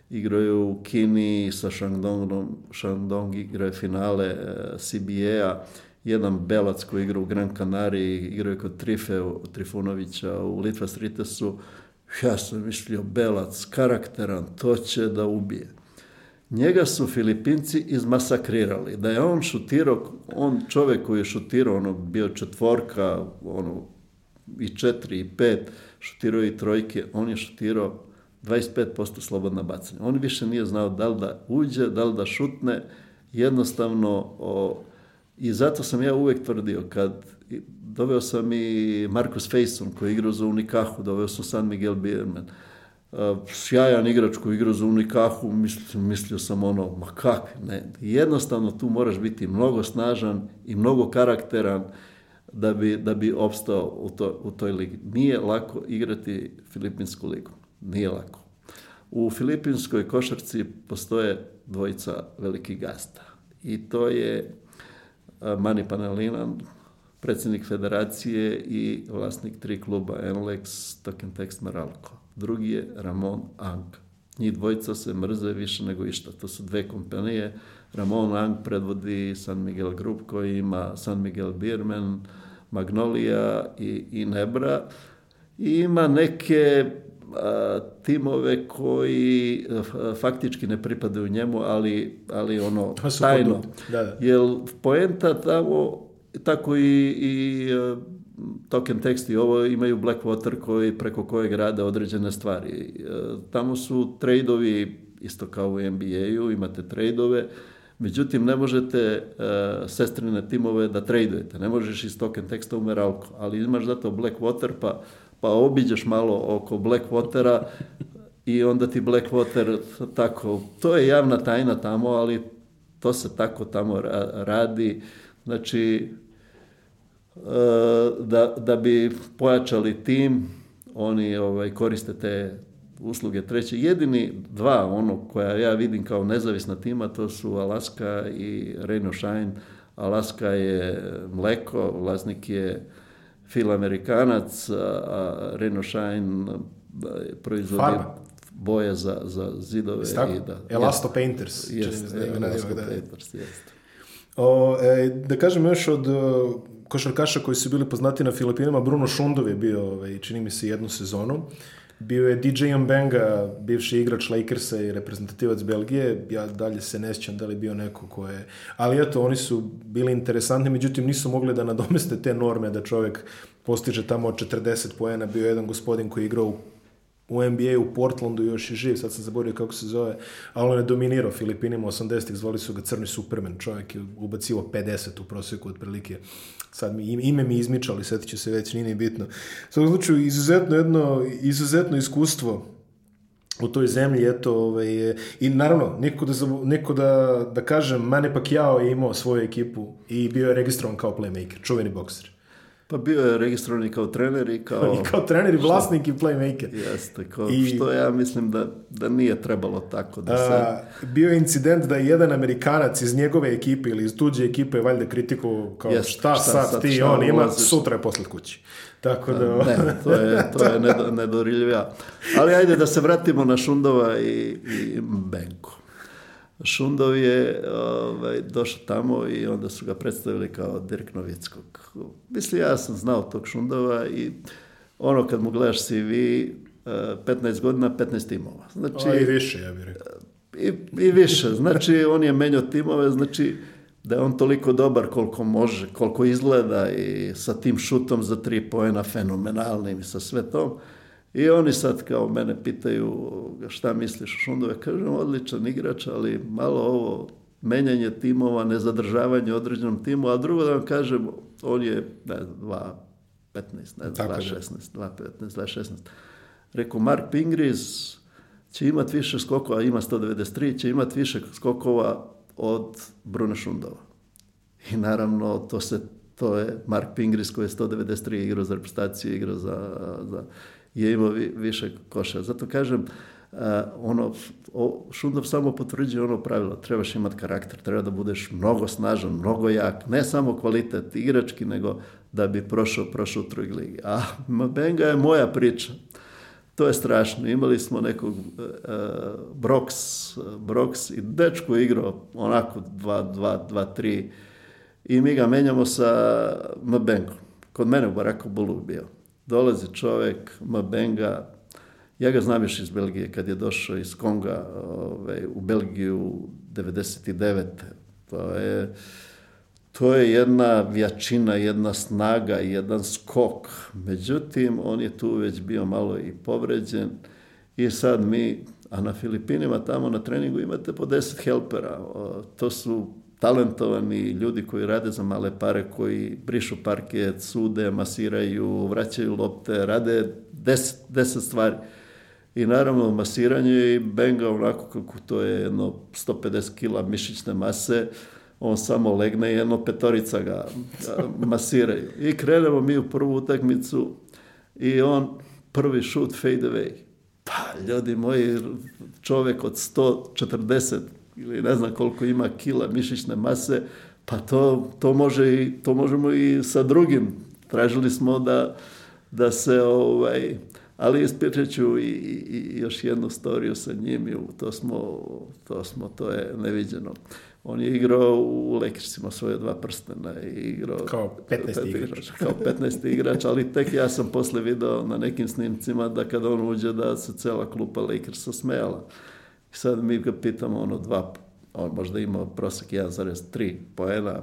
igrao je u Kini sa Shandongom, Shandong igrao je finale eh, CBA-a, jedan Belac koji igra u Gran Canari, igrao je kod Trife, Trifunovića u Litva Stritesu, ja sam mislio Belac, karakteran, to će da ubije njega su Filipinci izmasakrirali. Da je on šutirao, on čovjek koji je šutirao, ono bio četvorka, ono i četiri i pet, šutirao i trojke, on je šutirao 25% slobodna bacanja. On više nije znao da li da uđe, da li da šutne, jednostavno o, i zato sam ja uvek tvrdio kad doveo sam i Marcus Faison koji je igrao za Unikahu, doveo sam San Miguel Bierman, sjajan igrač koji igra za Unikahu, mislio, mislio sam ono, ma kakve, ne. Jednostavno tu moraš biti mnogo snažan i mnogo karakteran da bi, da bi opstao u, to, u toj ligi. Nije lako igrati Filipinsku ligu, nije lako. U Filipinskoj košarci postoje dvojica velikih gasta. i to je Mani Panelinan, predsednik federacije i vlasnik tri kluba Token Text Meralco drugi je Ramon Ang. Njih dvojica se mrze više nego išta. To su dve kompanije. Ramon Ang predvodi San Miguel Group koji ima San Miguel Birman, Magnolia i, i Nebra. I ima neke a, timove koji a, faktički ne pripadaju njemu, ali, ali ono to (laughs) tajno. Da, da. Jer poenta tamo tako i, i token tekst i ovo imaju Blackwater koji, preko kojeg rade određene stvari. E, tamo su trejdovi, isto kao u nba u imate trejdove, međutim ne možete e, sestrine timove da trejdujete, ne možeš iz token teksta u Meralku, ali imaš zato Blackwater pa, pa obiđeš malo oko Blackwatera i onda ti Blackwater tako, to je javna tajna tamo, ali to se tako tamo radi. Znači, da, da bi pojačali tim, oni ovaj, koriste te usluge treće. Jedini dva, ono koja ja vidim kao nezavisna tima, to su Alaska i Reno Shine. Alaska je mleko, vlasnik je Phil Amerikanac, a Reno Shine proizvodi Farba. boje za, za zidove. Stav, i da, Elasto Painters. Da jest, Elasto da, Painters, jest. O, e, da kažem još od košarkaša koji su bili poznati na Filipinima, Bruno Šundov je bio, ovaj, čini mi se, jednu sezonu. Bio je DJ Mbenga, bivši igrač Lakersa i reprezentativac Belgije. Ja dalje se ne sjećam da li bio neko ko je... Ali eto, oni su bili interesantni, međutim nisu mogli da nadomeste te norme da čovek postiže tamo 40 poena. Bio je jedan gospodin koji je igrao u u NBA u Portlandu još je živ, sad sam zaboravio kako se zove, ali on je dominirao Filipinima 80-ih, zvali su ga Crni Superman, čovjek je ubacivo 50 u proseku otprilike. Sad mi, ime mi izmičali, sad će se već, nije bitno. Sad u slučaju, izuzetno jedno, izuzetno iskustvo u toj zemlji, eto, ovaj, i naravno, neko da, neko da, da kažem, Mane Pacquiao je imao svoju ekipu i bio je registrovan kao playmaker, čuveni bokser. Pa bio je registrovan i kao trener i kao... (laughs) I kao trener i vlasnik i playmaker. Jeste, kao, I, što ja mislim da, da nije trebalo tako da se... A, bio je incident da je jedan Amerikanac iz njegove ekipe ili iz tuđe ekipe valjda kritiku kao jest, šta, šta, sad, sad ti šta on ulaziš? ima, sutra je posle kući. Tako da... A, ne, to je, (laughs) to je nedo, Ali ajde da se vratimo na Šundova i, i Benko. Šundov je ovaj, došao tamo i onda su ga predstavili kao Dirk Novickog. Mislim, ja sam znao tog Šundova i ono kad mu gledaš CV, 15 eh, godina, 15 timova. Znači, A i više, ja bih rekao. Eh, I, I više. Znači, on je menjao timove, znači da je on toliko dobar koliko može, koliko izgleda i sa tim šutom za tri pojena fenomenalnim i sa sve tom I oni sad kao mene pitaju šta misliš o Šundove. Kažem, odličan igrač, ali malo ovo menjanje timova, nezadržavanje određenom timu, a drugo da vam kažem, on je, ne znam, 2, 15, ne znam, 2, 16, 2, 15, 2, 16. Rekao, Mark Pingris će imati više skokova, ima 193, će imati više skokova od Bruna Šundova. I naravno, to se, to je Mark Pingris koji je 193 igrao za reprezentaciju, igrao za, za je imao više koša. Zato kažem, ono, Šundov samo potvrđuje ono pravilo, trebaš imati karakter, treba da budeš mnogo snažan, mnogo jak, ne samo kvalitet igrački, nego da bi prošao, prošao u drugoj ligi. A Mabenga je moja priča. To je strašno. Imali smo nekog e, e Brox, Brox i dečko je igrao onako 2-2-2-3 i mi ga menjamo sa Mabenkom. Kod mene u Baraku bio dolazi čovek, Mabenga, ja ga znam još iz Belgije, kad je došao iz Konga ovaj, u Belgiju 99. To je, to je jedna vjačina, jedna snaga, jedan skok. Međutim, on je tu već bio malo i povređen i sad mi, a na Filipinima tamo na treningu imate po 10 helpera. To su talentovani ljudi koji rade za male pare, koji brišu parket, sude, masiraju, vraćaju lopte, rade deset, deset stvari. I naravno masiranje i benga onako kako to je jedno 150 kila mišićne mase, on samo legne i jedno petorica ga (laughs) masiraju. I krenemo mi u prvu utakmicu i on prvi šut fade away. Pa ljudi moji, čovjek od 140 ili ne znam koliko ima kila mišićne mase, pa to, to, može i, to možemo i sa drugim. Tražili smo da, da se, ovaj, ali ispričat ću i, i, još jednu storiju sa njim, to smo, to smo, to je neviđeno. On je igrao u Lekircima svoje dva prstena i igrao... Kao 15. igrač. Kao 15. igrač, ali tek ja sam posle video na nekim snimcima da kada on uđe da se cela klupa Lekirsa smejala. Sad mi ga pitamo ono dva, on možda ima prosek 1,3 poena,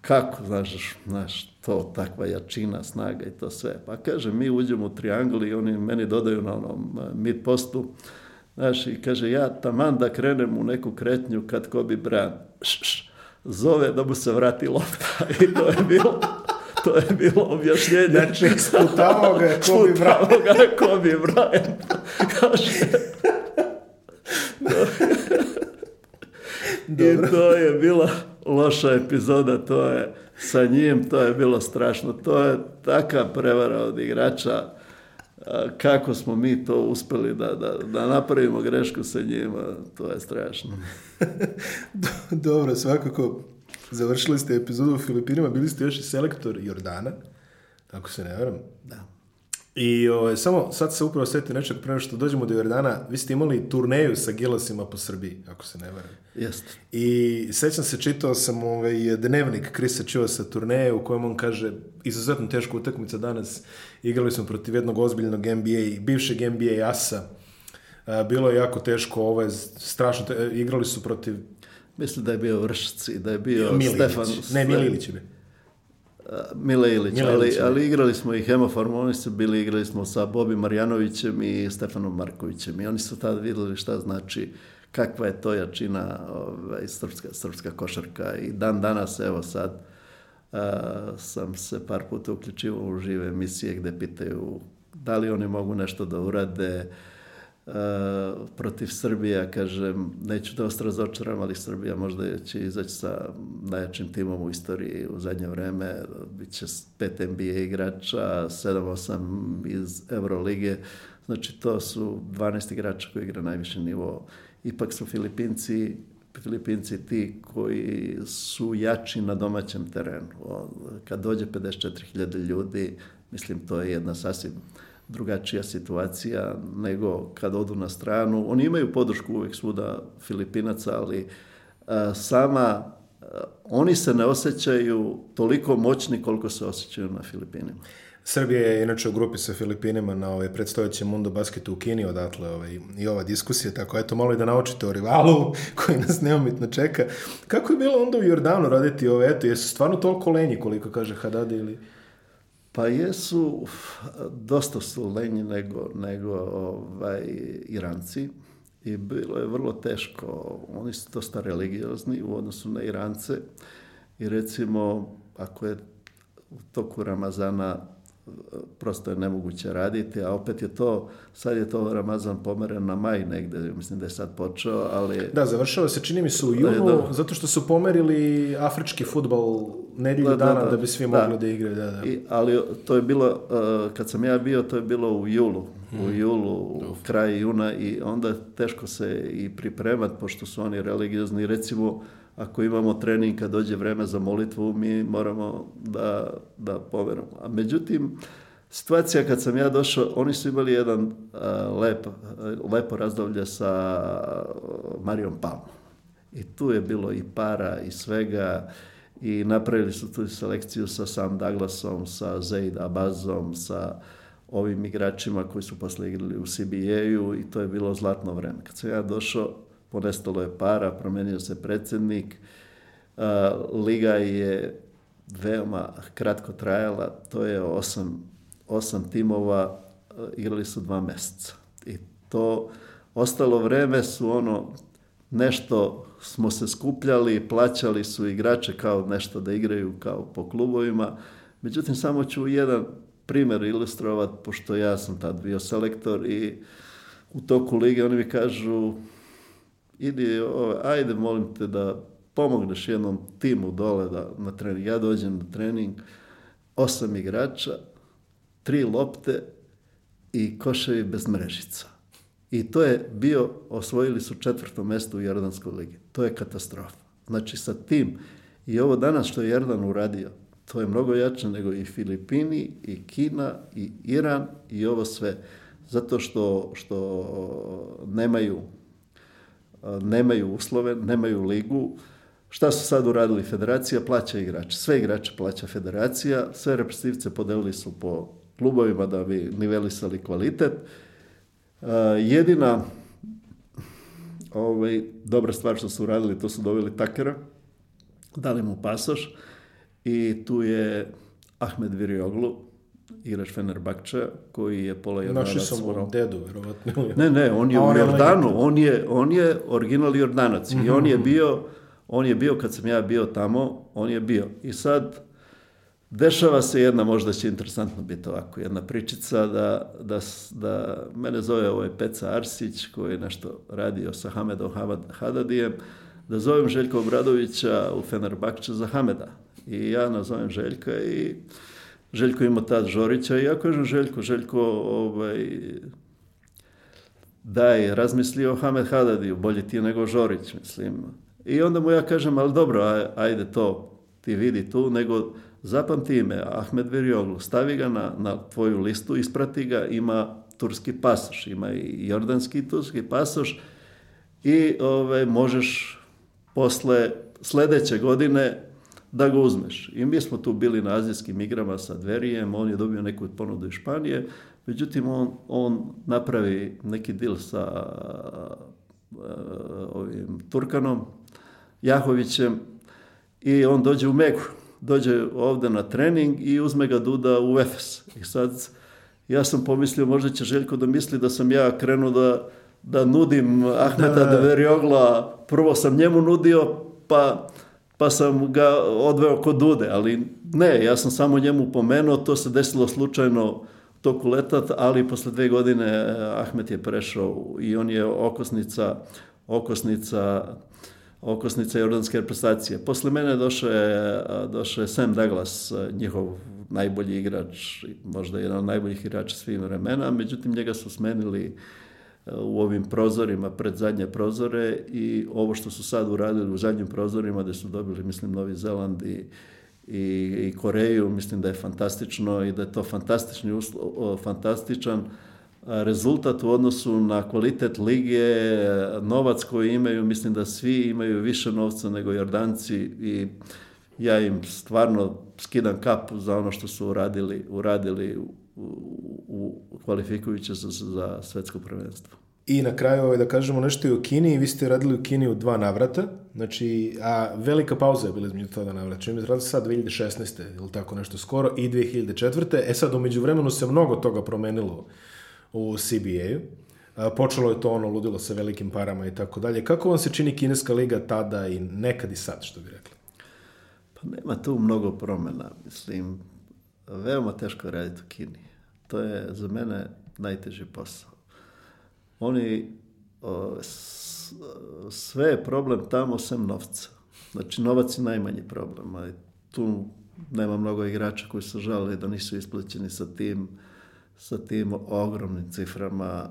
kako, znaš, znaš, to, takva jačina, snaga i to sve. Pa kaže, mi uđemo u triangl i oni meni dodaju na onom e, mid postu, znaš, i kaže, ja taman da krenem u neku kretnju kad ko bi bran, š, š, zove da mu se vrati lopta (laughs) i to je bilo... To je bilo objašnjenje. Znači, sputavao ga je bi Bryant. Sputavao ga je Kobe Bryant. (laughs) Kaže, Dobro. (laughs) I to je bila loša epizoda, to je sa njim, to je bilo strašno. To je taka prevara od igrača, kako smo mi to uspeli da, da, da napravimo grešku sa njima, to je strašno. (laughs) Dobro, svakako završili ste epizodu u Filipinima, bili ste još i selektor Jordana, ako se ne veram. Da. I o, ovaj, samo sad se upravo sjetio nečeg prema što dođemo do Jordana, vi ste imali turneju sa Gilasima po Srbiji, ako se ne varam. Jest. I sećam se, čitao sam ovaj dnevnik Krisa Čuva sa turneje u kojem on kaže izuzetno teška utakmica danas, igrali smo protiv jednog ozbiljnog NBA, bivšeg NBA asa, bilo je jako teško, ovo je strašno, te... igrali su protiv Mislim da je bio Vršic i da je bio Stefan... Ne, Mililić je bio. Mile Ilić, ali, ali, da. igrali smo i Hemofarm, su bili, igrali smo sa Bobi Marjanovićem i Stefanom Markovićem i oni su tada videli šta znači kakva je to jačina ovaj, srpska, srpska košarka i dan danas, evo sad, Uh, sam se par puta uključivao u žive emisije gde pitaju da li oni mogu nešto da urade, Eh, protiv Srbije, kažem, neću da vas razočaram, ali Srbija možda će izaći sa najjačim timom u istoriji u zadnje vreme, bit će pet NBA igrača, 7-8 iz Eurolige, znači to su 12 igrača koji igra najviše nivo. Ipak su Filipinci Filipinci ti koji su jači na domaćem terenu. Kad dođe 54.000 ljudi, mislim, to je jedna sasvim drugačija situacija nego kad odu na stranu. Oni imaju podršku uvek svuda Filipinaca, ali e, sama e, oni se ne osjećaju toliko moćni koliko se osjećaju na Filipinima. Srbija je inače u grupi sa Filipinima na ovaj predstojeće Mundo Basketu u Kini, odatle ovaj, i ova diskusija, tako eto malo i da naučite o rivalu (laughs) koji nas neomitno čeka. Kako je bilo onda u Jordanu raditi ove, ovaj, eto, jesu stvarno toliko lenji koliko kaže Hadade ili... Pa jesu, dosta su lenji nego, nego ovaj, Iranci i bilo je vrlo teško. Oni su dosta religiozni u odnosu na Irance i recimo ako je u toku Ramazana prosto je nemoguće raditi, a opet je to, sad je to Ramazan pomeren na maj negde, mislim da je sad počeo, ali... Da, završava se, čini mi se, u e, junu, da, zato što su pomerili afrički futbal nedelju da, da dana da, da, da, bi svi mogli da, da igraju. Da, da. I, ali to je bilo, e, kad sam ja bio, to je bilo u julu, u mhm. julu, u kraj juna i onda teško se i pripremat pošto su oni religiozni. Recimo, ako imamo trening kad dođe vreme za molitvu, mi moramo da, da poveramo. A međutim, situacija kad sam ja došao, oni su imali jedan uh, lep, lepo razdavlje sa Marijom Palmom. I tu je bilo i para i svega i napravili su tu selekciju sa Sam Douglasom, sa Zaid Abazom, sa ovim igračima koji su posle igrali u CBA-u i to je bilo zlatno vreme. Kad sam ja došao, ponestalo je para, promenio se predsednik, liga je veoma kratko trajala, to je osam, osam timova, igrali su dva meseca. I to ostalo vreme su ono, nešto smo se skupljali, plaćali su igrače kao nešto da igraju kao po klubovima, međutim samo ću jedan primer ilustrovat, pošto ja sam tad bio selektor i u toku lige oni mi kažu idi, ove, ovaj, ajde molim te da pomogneš jednom timu dole da, na trening. Ja dođem na trening, osam igrača, tri lopte i koševi bez mrežica. I to je bio, osvojili su četvrto mesto u Jordanskoj ligi. To je katastrofa. Znači sa tim i ovo danas što je Jordan uradio, To je mnogo jače nego i Filipini, i Kina, i Iran, i ovo sve. Zato što, što nemaju, nemaju uslove, nemaju ligu, Šta su sad uradili? Federacija plaća igrače. Sve igrače plaća federacija. Sve reprezentativce podelili su po klubovima da bi nivelisali kvalitet. E, jedina ovaj, dobra stvar što su uradili, to su doveli takera, dali mu pasoš, I tu je Ahmed Virioglu, igrač Fenerbahča, koji je pola Jordanac. Naši sam u dedu, verovatno. Ne, ne, on je A, u Jordanu, on je, on je original Jordanac. Mm -hmm. I on je mhm. bio, on je bio, kad sam ja bio tamo, on je bio. I sad, dešava se jedna, možda će interesantno biti ovako, jedna pričica da, da, da mene zove ovaj Peca Arsić, koji je nešto radio sa Hamedom Hadadijem, da zovem Željka Obradovića u Fenerbahče za Hameda. I ja nazovem Željka i Željko ima tad Žorića i ja kažem Željko, Željko ovaj, daj, razmisli o Hamed Hadadiju, bolje ti nego Žorić, mislim. I onda mu ja kažem, ali dobro, ajde to, ti vidi tu, nego zapamti ime, Ahmed Verioglu, stavi ga na, na tvoju listu, isprati ga, ima turski pasoš, ima i jordanski turski pasoš i ovaj, možeš posle sledeće godine da ga uzmeš. I mi smo tu bili na azijskim igrama sa Dverijem, on je dobio neku ponudu iz Španije, međutim on, on napravi neki dil sa uh, ovim Turkanom, Jahovićem i on dođe u Megu, dođe ovde na trening i uzme ga Duda u Efes. I sad ja sam pomislio možda će Željko da misli da sam ja krenuo da, da nudim Ahmeta da, da. da. prvo sam njemu nudio, pa pa sam ga odveo kod Dude, ali ne, ja sam samo njemu pomenuo, to se desilo slučajno toku leta, ali posle dve godine e, Ahmet je prešao i on je okosnica, okosnica okosnica jordanske reprezentacije. Posle mene došao je, došao je Sam Douglas, njihov najbolji igrač, možda jedan od najboljih igrača svih vremena, međutim njega su smenili u ovim prozorima, pred zadnje prozore i ovo što su sad uradili u zadnjim prozorima gde su dobili, mislim, Novi Zeland i, i, i Koreju, mislim da je fantastično i da je to fantastični uslo, fantastičan rezultat u odnosu na kvalitet lige, novac koji imaju, mislim da svi imaju više novca nego Jordanci i ja im stvarno skidam kapu za ono što su uradili, uradili u kvalifikujući se za svetsko prvenstvo. I na kraju ovaj, da kažemo nešto i o Kini. Vi ste radili u Kini u dva navrata. Znači, a velika pauza je bila između tada navrata. Čim je sad 2016. ili tako nešto skoro i 2004. E sad, umeđu vremenu se mnogo toga promenilo u CBA-u. Počelo je to ono ludilo sa velikim parama i tako dalje. Kako vam se čini kineska liga tada i nekad i sad, što bi rekli? Pa nema tu mnogo promena. Mislim, veoma teško raditi u Kini. To je za mene najteži posao. Oni, o, sve je problem tamo sem novca. Znači, novac je najmanji problem. A tu nema mnogo igrača koji su žalili da nisu isplaćeni sa tim, sa tim ogromnim ciframa.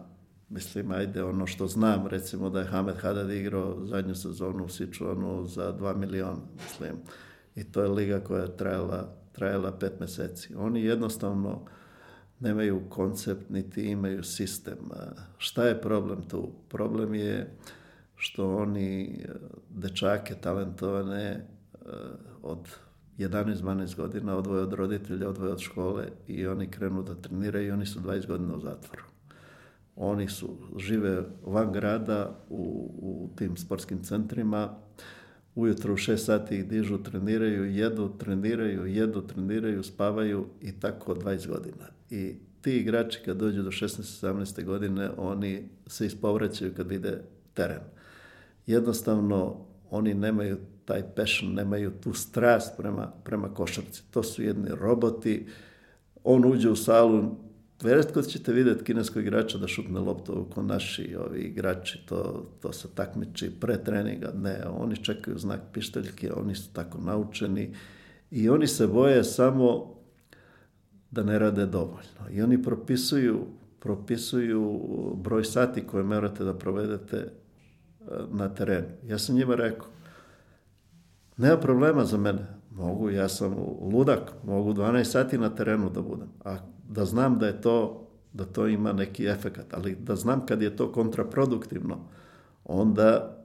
Mislim, ajde, ono što znam, recimo da je Hamed Hadad igrao zadnju sezonu u Sičuanu za 2 miliona, mislim. I to je liga koja je trajala, trajala pet meseci. Oni jednostavno nemaju koncept, niti imaju sistem. Šta je problem tu? Problem je što oni e, dečake talentovane e, od 11-12 godina odvoje od roditelja, odvoje od škole i oni krenu da treniraju i oni su 20 godina u zatvoru. Oni su, žive van grada u, u tim sportskim centrima, ujutro u 6 sati ih dižu, treniraju, jedu, treniraju, jedu, treniraju, spavaju i tako 20 godina. I ti igrači kad dođu do 16-17 godine, oni se ispovraćaju kad vide teren. Jednostavno, oni nemaju taj passion, nemaju tu strast prema, prema košarci. To su jedni roboti. On uđe u salu, Veretko da ćete videti kineskog igrača da šutne loptu oko naši ovi igrači, to, to se takmiči pre treninga, ne, oni čekaju znak pišteljke, oni su tako naučeni i oni se boje samo da ne rade dovoljno. I oni propisuju, propisuju broj sati koje morate da provedete e, na terenu. Ja sam njima rekao, nema problema za mene, mogu, ja sam ludak, mogu 12 sati na terenu da budem, a da znam da je to, da to ima neki efekat, ali da znam kad je to kontraproduktivno, onda,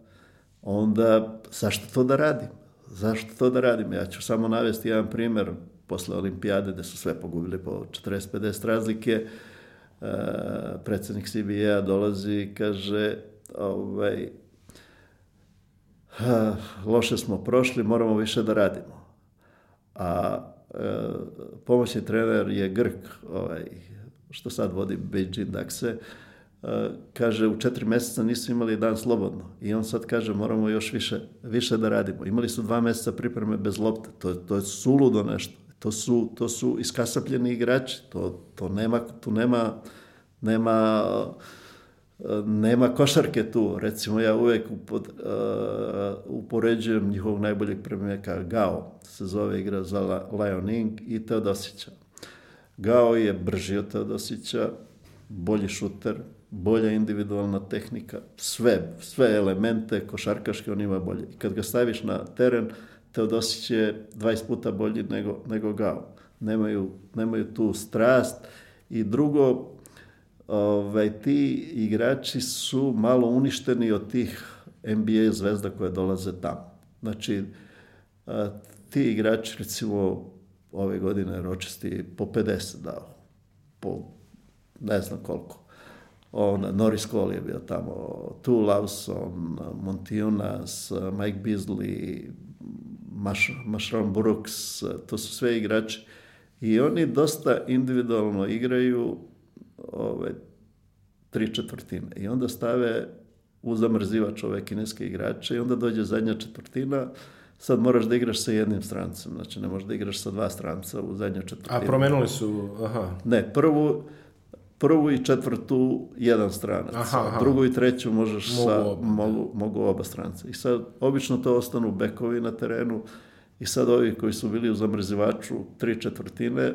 onda zašto to da radim? Zašto to da radim? Ja ću samo navesti jedan primer, posle olimpijade, gde su sve pogubili po 40-50 razlike, e, predsednik CBA dolazi i kaže, ovaj, ha, loše smo prošli, moramo više da radimo. A e, pomoćni trener je Grk, ovaj, što sad vodi Beijing Dakse, e, kaže u četiri meseca nisu imali dan slobodno i on sad kaže moramo još više, više da radimo. Imali su dva meseca pripreme bez lopte, to, to je suludo nešto to su, to su iskasapljeni igrači, to, to nema, tu nema, nema, nema košarke tu. Recimo ja uvek upod, uh, upoređujem njihovog najboljeg premijeka Gao, se zove igra za La, Lion i Teodosića. Gao je brži od Teodosića, bolji šuter, bolja individualna tehnika, sve, sve elemente košarkaške on ima bolje. I kad ga staviš na teren, uh, Teodosić je 20 puta bolji nego, nego Gao. Nemaju, nemaju tu strast. I drugo, ovaj, ti igrači su malo uništeni od tih NBA zvezda koje dolaze tamo. Znači, ti igrači, recimo, ove godine ročesti po 50 dao, po ne znam koliko. On, Norris Cole je bio tamo, Tu Lawson, Montiunas, Mike Beasley, Maš, Mašron Brooks, to su sve igrači. I oni dosta individualno igraju ove, tri četvrtine. I onda stave u zamrzivač ove kineske igrače i onda dođe zadnja četvrtina, sad moraš da igraš sa jednim strancem, znači ne možeš da igraš sa dva stranca u zadnjoj četvrtini. A promenuli su, aha. Ne, prvu, prvu i četvrtu jedan stranac, aha, aha. drugu i treću možeš mogu sa, oba. Da. Mogu, mogu oba stranca. I sad, obično to ostanu bekovi na terenu i sad ovi koji su bili u zamrzivaču tri četvrtine,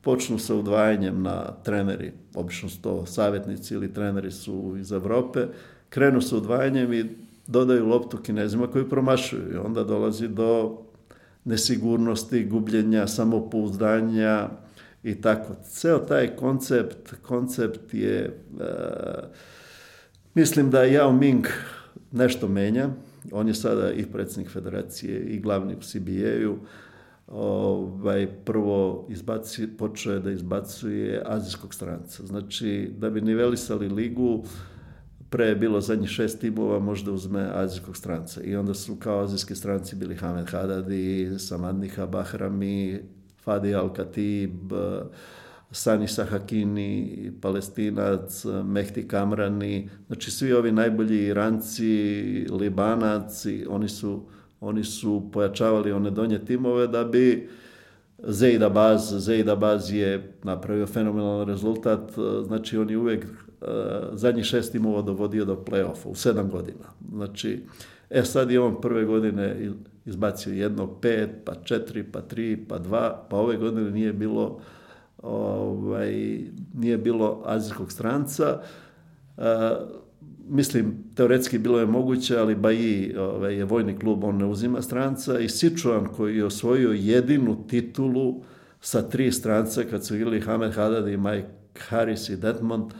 počnu sa udvajanjem na treneri, obično su to savjetnici ili treneri su iz Evrope, krenu sa udvajanjem i dodaju loptu kinezima koji promašuju i onda dolazi do nesigurnosti, gubljenja, samopouzdanja, i tako. Ceo taj koncept, koncept je, e, mislim da Yao Ming nešto menja, on je sada i predsednik federacije i glavni u CBA-u, ovaj, prvo izbaci, počeo je da izbacuje azijskog stranca. Znači, da bi nivelisali ligu, pre je bilo zadnjih šest timova, možda uzme azijskog stranca. I onda su kao azijski stranci bili Hamed Hadadi, Samadniha Bahrami, Fadi al katib eh, Sani Sahakini, Palestinac, eh, Mehdi Kamrani, znači svi ovi najbolji Iranci, Libanaci, oni su, oni su pojačavali one donje timove da bi Zeid Abaz, Zeid Abaz je napravio fenomenalan rezultat, eh, znači on je uvijek zadnjih šest timova dovodio do play-offa u sedam godina. Znači, e sad je on prve godine izbacio jednog pet, pa četiri, pa tri, pa dva, pa ove godine nije bilo ovaj, nije bilo azijskog stranca. E, mislim, teoretski bilo je moguće, ali Baji ovaj, je vojni klub, on ne uzima stranca i Sičuan koji je osvojio jedinu titulu sa tri stranca kad su igrali Hamed Haddad i Mike Harris i Detmond,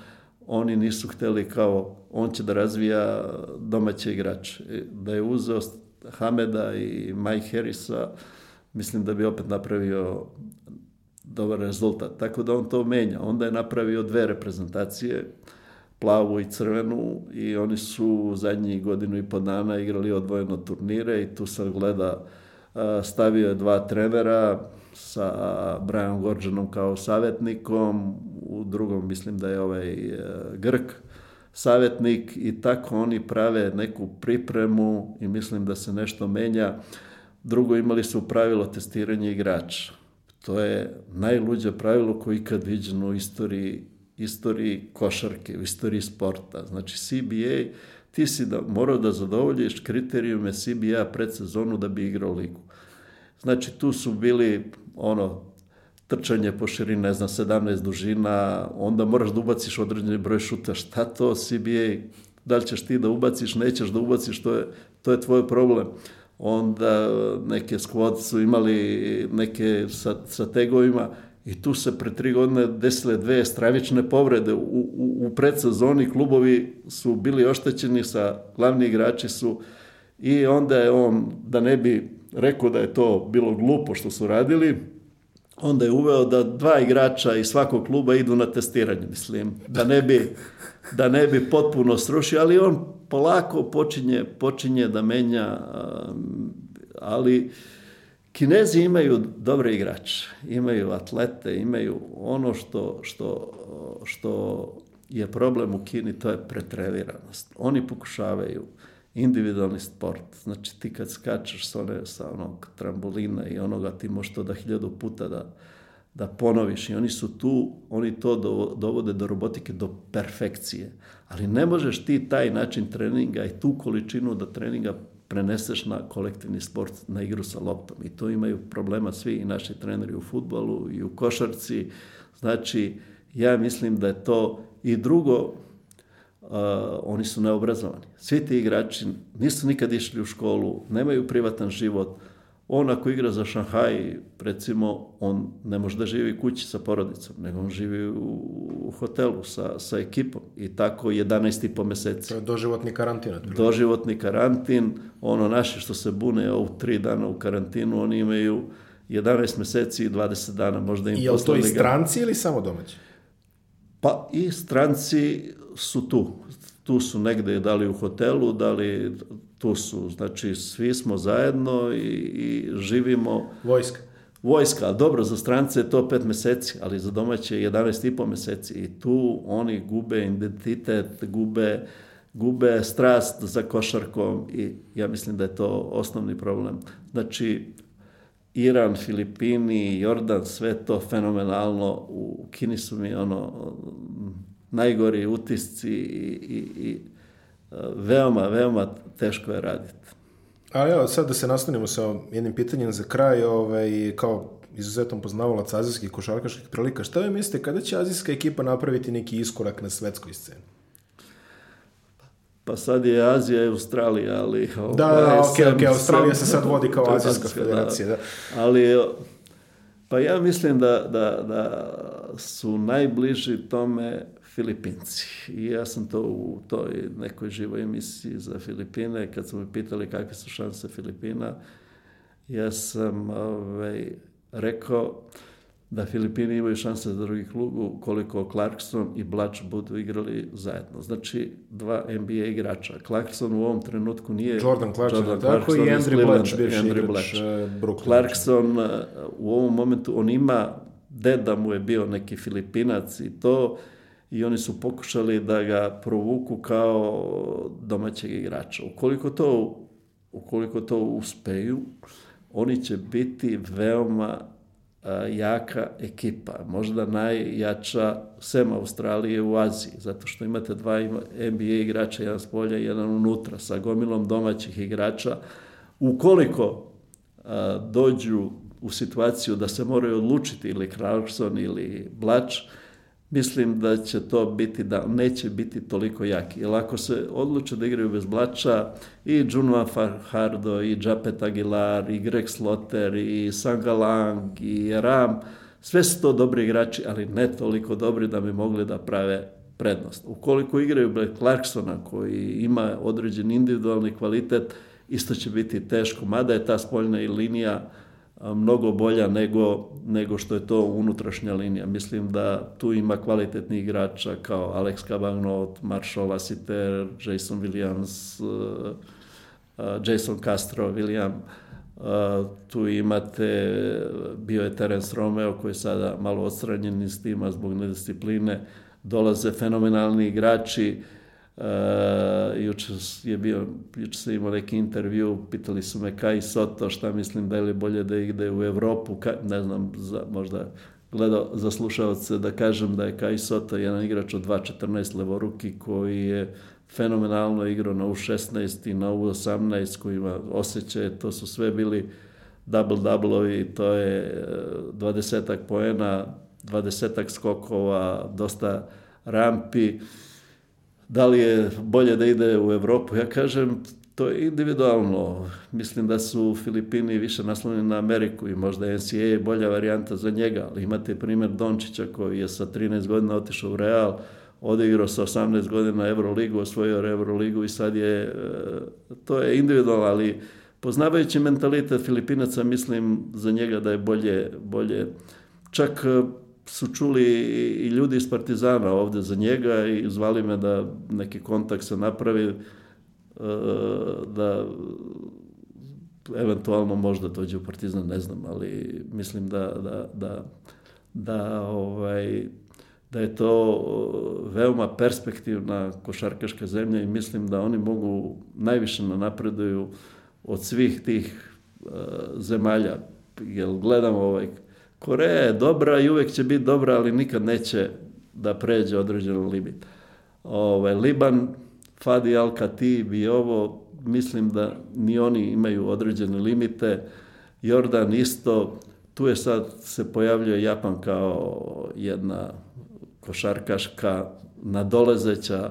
oni nisu hteli kao on će da razvija domaće igrače. E, da je uzeo Hameda i Mike Harrisa, mislim da bi opet napravio dobar rezultat. Tako da on to menja. Onda je napravio dve reprezentacije, plavu i crvenu i oni su u godinu i po dana igrali odvojeno turnire i tu sam gleda stavio je dva trenera sa Brian Gordonom kao savjetnikom, u drugom mislim da je ovaj e, Grk, savjetnik i tako oni prave neku pripremu i mislim da se nešto menja. Drugo, imali su pravilo testiranje igrača. To je najluđe pravilo koji kad viđeno u istoriji, istoriji košarke, u istoriji sporta. Znači CBA, ti si da, morao da zadovoljiš kriterijume CBA pred sezonu da bi igrao ligu. Znači tu su bili ono trčanje po širini, ne znam, 17 dužina, onda moraš da ubaciš određeni broj šuta. Šta to CBA? Da li ćeš ti da ubaciš, nećeš da ubaciš, to je, to je tvoj problem. Onda neke squad su imali neke sa, sa tegovima i tu se pre tri godine desile dve stravične povrede. U, u, u predsezoni klubovi su bili oštećeni, sa, glavni igrači su i onda je on, da ne bi rekao da je to bilo glupo što su radili, onda je uveo da dva igrača iz svakog kluba idu na testiranje, mislim, da ne bi, da ne bi potpuno srušio, ali on polako počinje, počinje da menja, um, ali Kinezi imaju dobre igrače, imaju atlete, imaju ono što, što, što je problem u Kini, to je pretreniranost. Oni pokušavaju individualni sport. Znači ti kad skačeš sa, one, sa onog trambolina i onoga ti možeš to da hiljadu puta da, da ponoviš i oni su tu, oni to dovode do robotike, do perfekcije. Ali ne možeš ti taj način treninga i tu količinu da treninga preneseš na kolektivni sport, na igru sa loptom. I to imaju problema svi i naši treneri u futbalu i u košarci. Znači, ja mislim da je to i drugo, Uh, oni su neobrazovani. Svi ti igrači nisu nikad išli u školu, nemaju privatan život. On ako igra za Šanghaj, recimo, on ne može da živi kući sa porodicom, nego on živi u, hotelu sa, sa ekipom i tako 11 i po meseci. To je doživotni karantin. Doživotni karantin, ono naše što se bune u tri dana u karantinu, oni imaju 11 meseci i 20 dana možda im I je to i stranci ili samo domaći? Pa i stranci, su tu. Tu su negde, da li u hotelu, da li tu su. Znači, svi smo zajedno i, i živimo... Vojska. Vojska, dobro, za strance je to pet meseci, ali za domaće 11 i po meseci. I tu oni gube identitet, gube, gube strast za košarkom i ja mislim da je to osnovni problem. Znači, Iran, Filipini, Jordan, sve to fenomenalno. U Kini su mi ono najgori utisci i, i, i e, veoma, veoma teško je raditi. A evo, sad da se nastanimo sa jednim pitanjem za kraj, ovaj, kao izuzetno poznavalac azijskih košarkaških prilika, šta vi mislite, kada će azijska ekipa napraviti neki iskorak na svetskoj sceni? Pa sad je Azija i Australija, ali... Da, ovaj, da, da, ok, sam, okay. Australija sam, se sad vodi kao Azijska federacija, da. da. Ali, e, pa ja mislim da, da, da su najbliži tome Filipinci. I ja sam to u toj nekoj živoj emisiji za Filipine, kad su me pitali kakve su šanse Filipina, ja sam ovaj, rekao da Filipini imaju šanse za drugi klub koliko Clarkson i Blač budu igrali zajedno. Znači, dva NBA igrača. Clarkson u ovom trenutku nije... Jordan Clarkson, Jordan tako i Andrew Blač, bivši igrač eh, Brooklyn. Znači. Clarkson eh, u ovom momentu, on ima deda mu je bio neki Filipinac i to i oni su pokušali da ga provuku kao domaćeg igrača. Ukoliko to, ukoliko to uspeju, oni će biti veoma jaka ekipa, možda najjača sem Australije u Aziji, zato što imate dva NBA igrača, jedan s polja, jedan unutra, sa gomilom domaćih igrača. Ukoliko a, dođu u situaciju da se moraju odlučiti ili Clarkson ili Blač, mislim da će to biti, da neće biti toliko jaki. Jer ako se odluče da igraju bez Blača, i Junua Farhardo, i Džapet Aguilar, i Greg Sloter, i Sangalang, i Ram, sve su to dobri igrači, ali ne toliko dobri da bi mogli da prave prednost. Ukoliko igraju Black Clarksona koji ima određen individualni kvalitet, isto će biti teško, mada je ta spoljna linija mnogo bolja nego, nego što je to unutrašnja linija. Mislim da tu ima kvalitetnih igrača kao Alex Cabagnot, Marshall Lassiter, Jason Williams, Jason Castro, William. Tu imate, bio je Terence Romeo koji je sada malo odstranjen iz tima zbog nediscipline. Dolaze fenomenalni igrači, Uh, juče je bio, juče sam imao neki intervju, pitali su me kaj Soto, šta mislim da je li bolje da ide u Evropu, ka, ne znam, za, možda gledao za slušalce da kažem da je Kai Soto jedan igrač od 2.14 levoruki koji je fenomenalno igrao na U16 i na U18 koji ima osjećaje, to su sve bili double-doublovi, double to je eh, dvadesetak poena, dvadesetak skokova, dosta rampi, da li je bolje da ide u Evropu. Ja kažem, to je individualno. Mislim da su Filipini više naslonjeni na Ameriku i možda NCAA je bolja varijanta za njega, ali imate primjer Dončića koji je sa 13 godina otišao u Real, odigrao sa 18 godina Euroligu, osvojio Euroligu i sad je, e, to je individualno, ali poznavajući mentalitet Filipinaca, mislim za njega da je bolje, bolje čak su čuli i ljudi iz Partizana ovde za njega i zvali me da neki kontakt se napravi e, da eventualno možda dođe u Partizan, ne znam, ali mislim da, da, da, da, ovaj, da je to e, veoma perspektivna košarkaška zemlja i mislim da oni mogu najviše na da napreduju od svih tih e, zemalja, Jel gledam ovaj Koreja je dobra i uvijek će biti dobra, ali nikad neće da pređe određen limit. Ovaj, Liban, Fadi al Katib i ovo, mislim da ni oni imaju određene limite. Jordan isto, tu je sad se pojavljuje Japan kao jedna košarkaška nadolezeća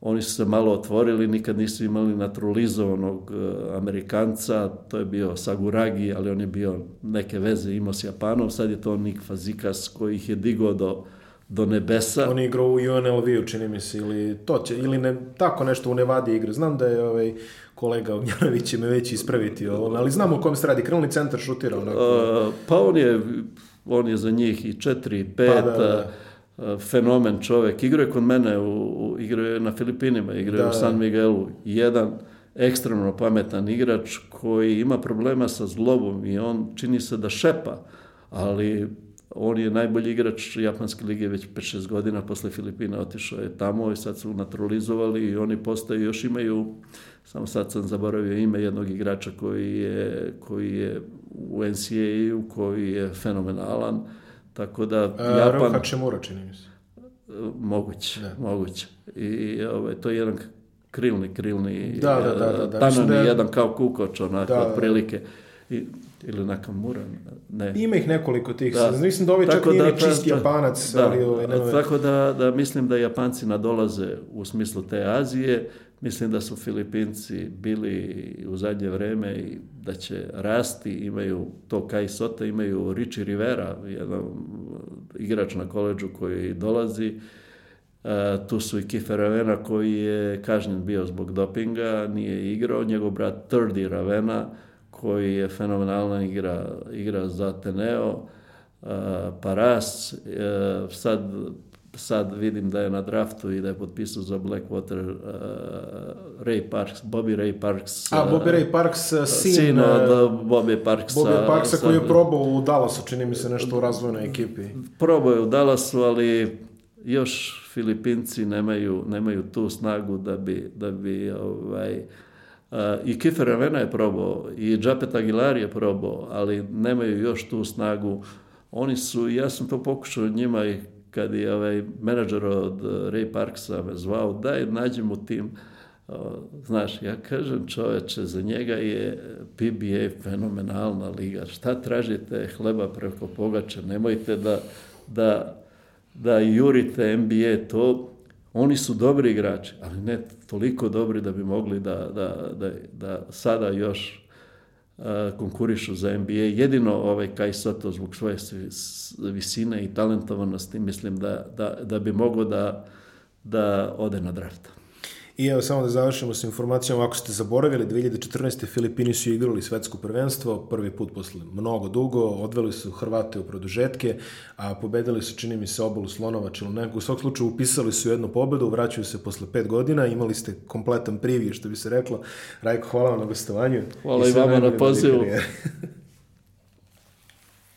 Oni su se malo otvorili, nikad nisu imali naturalizovanog e, Amerikanca, to je bio Saguragi, ali on je bio neke veze imao s Japanom, sad je to Nik Fazikas koji ih je digao do, do nebesa. On je igrao u UNLV-u, čini mi se, ili, to će, ili ne, tako nešto u Nevadi igra. Znam da je ovaj, kolega Ognjanović će me već ispraviti, ovo, ali znamo o kom se radi. Krilni centar šutira onako. E, pa on je, on je za njih i 4 i 5. Pa, da, da. E, fenomen čovjek. Igrao je kod mene, u, u, igrao je na Filipinima, igrao je da, u San da. Miguelu. Jedan ekstremno pametan igrač koji ima problema sa zlobom i on čini se da šepa, ali on je najbolji igrač Japanske lige već 5-6 godina posle Filipina otišao je tamo i sad su naturalizovali i oni postaju, još imaju, samo sad sam zaboravio ime jednog igrača koji je, koji je u NCAA-u, koji je fenomenalan Tako da e, Japan... Hačimura, čini mi se. E, moguće, da. moguće. I ovaj, to je jedan krilni, krilni, da, da, e, da, da, da. tanan da je jedan kao kukoč, onako, da, da, da. otprilike. I, ili Nakamura, ne. Ima ih nekoliko tih, da. mislim da ovaj čak nije da, čisti Japanac, da, ali ovaj, Tako da, da mislim da Japanci nadolaze u smislu te Azije, Mislim da su Filipinci bili u zadnje vreme i da će rasti, imaju to Kai Sota, imaju Richie Rivera, jedan igrač na koleđu koji dolazi. E, tu su i Kife Ravena koji je kažnjen bio zbog dopinga, nije igrao. Njegov brat Thirdy Ravena koji je fenomenalna igra, igra za Teneo. E, Paras, e, sad sad vidim da je na draftu i da je potpisao za Blackwater uh, Ray Parks, Bobby Ray Parks. A, uh, Bobby Ray Parks, uh, uh sin, sin od uh, Bobby Parksa. Bobby Parksa koji je probao u Dallasu, čini mi se nešto u razvojnoj ekipi. Probao je u Dallasu, ali još Filipinci nemaju, nemaju tu snagu da bi, da bi ovaj, Uh, I Kiffer Avena je probao, i Džapet Aguilar je probao, ali nemaju još tu snagu. Oni su, ja sam to pokušao njima i kad je ovaj menadžer od eh, Ray Parksa me zvao, daj nađem u tim Znaš, ja kažem čoveče, za njega je PBA fenomenalna liga. Šta tražite hleba preko pogača? Nemojte da, da, da jurite NBA to. Oni su dobri igrači, ali ne toliko dobri da bi mogli da, da, da, da sada još konkurišu za NBA. Jedino ovaj Kai Sato zbog svoje visine i talentovanosti mislim da, da, da bi mogao da, da ode na draft. I evo, samo da završimo sa informacijom, ako ste zaboravili, 2014. Filipini su igrali svetsko prvenstvo, prvi put posle mnogo dugo, odveli su Hrvate u produžetke, a pobedili su, čini mi se, obalu Slonovač ili neko. U svog slučaju upisali su jednu pobedu, vraćaju se posle pet godina, imali ste kompletan privije, što bi se reklo. Rajko, hvala vam na gostovanju. Hvala i, i vama na pozivu. (laughs)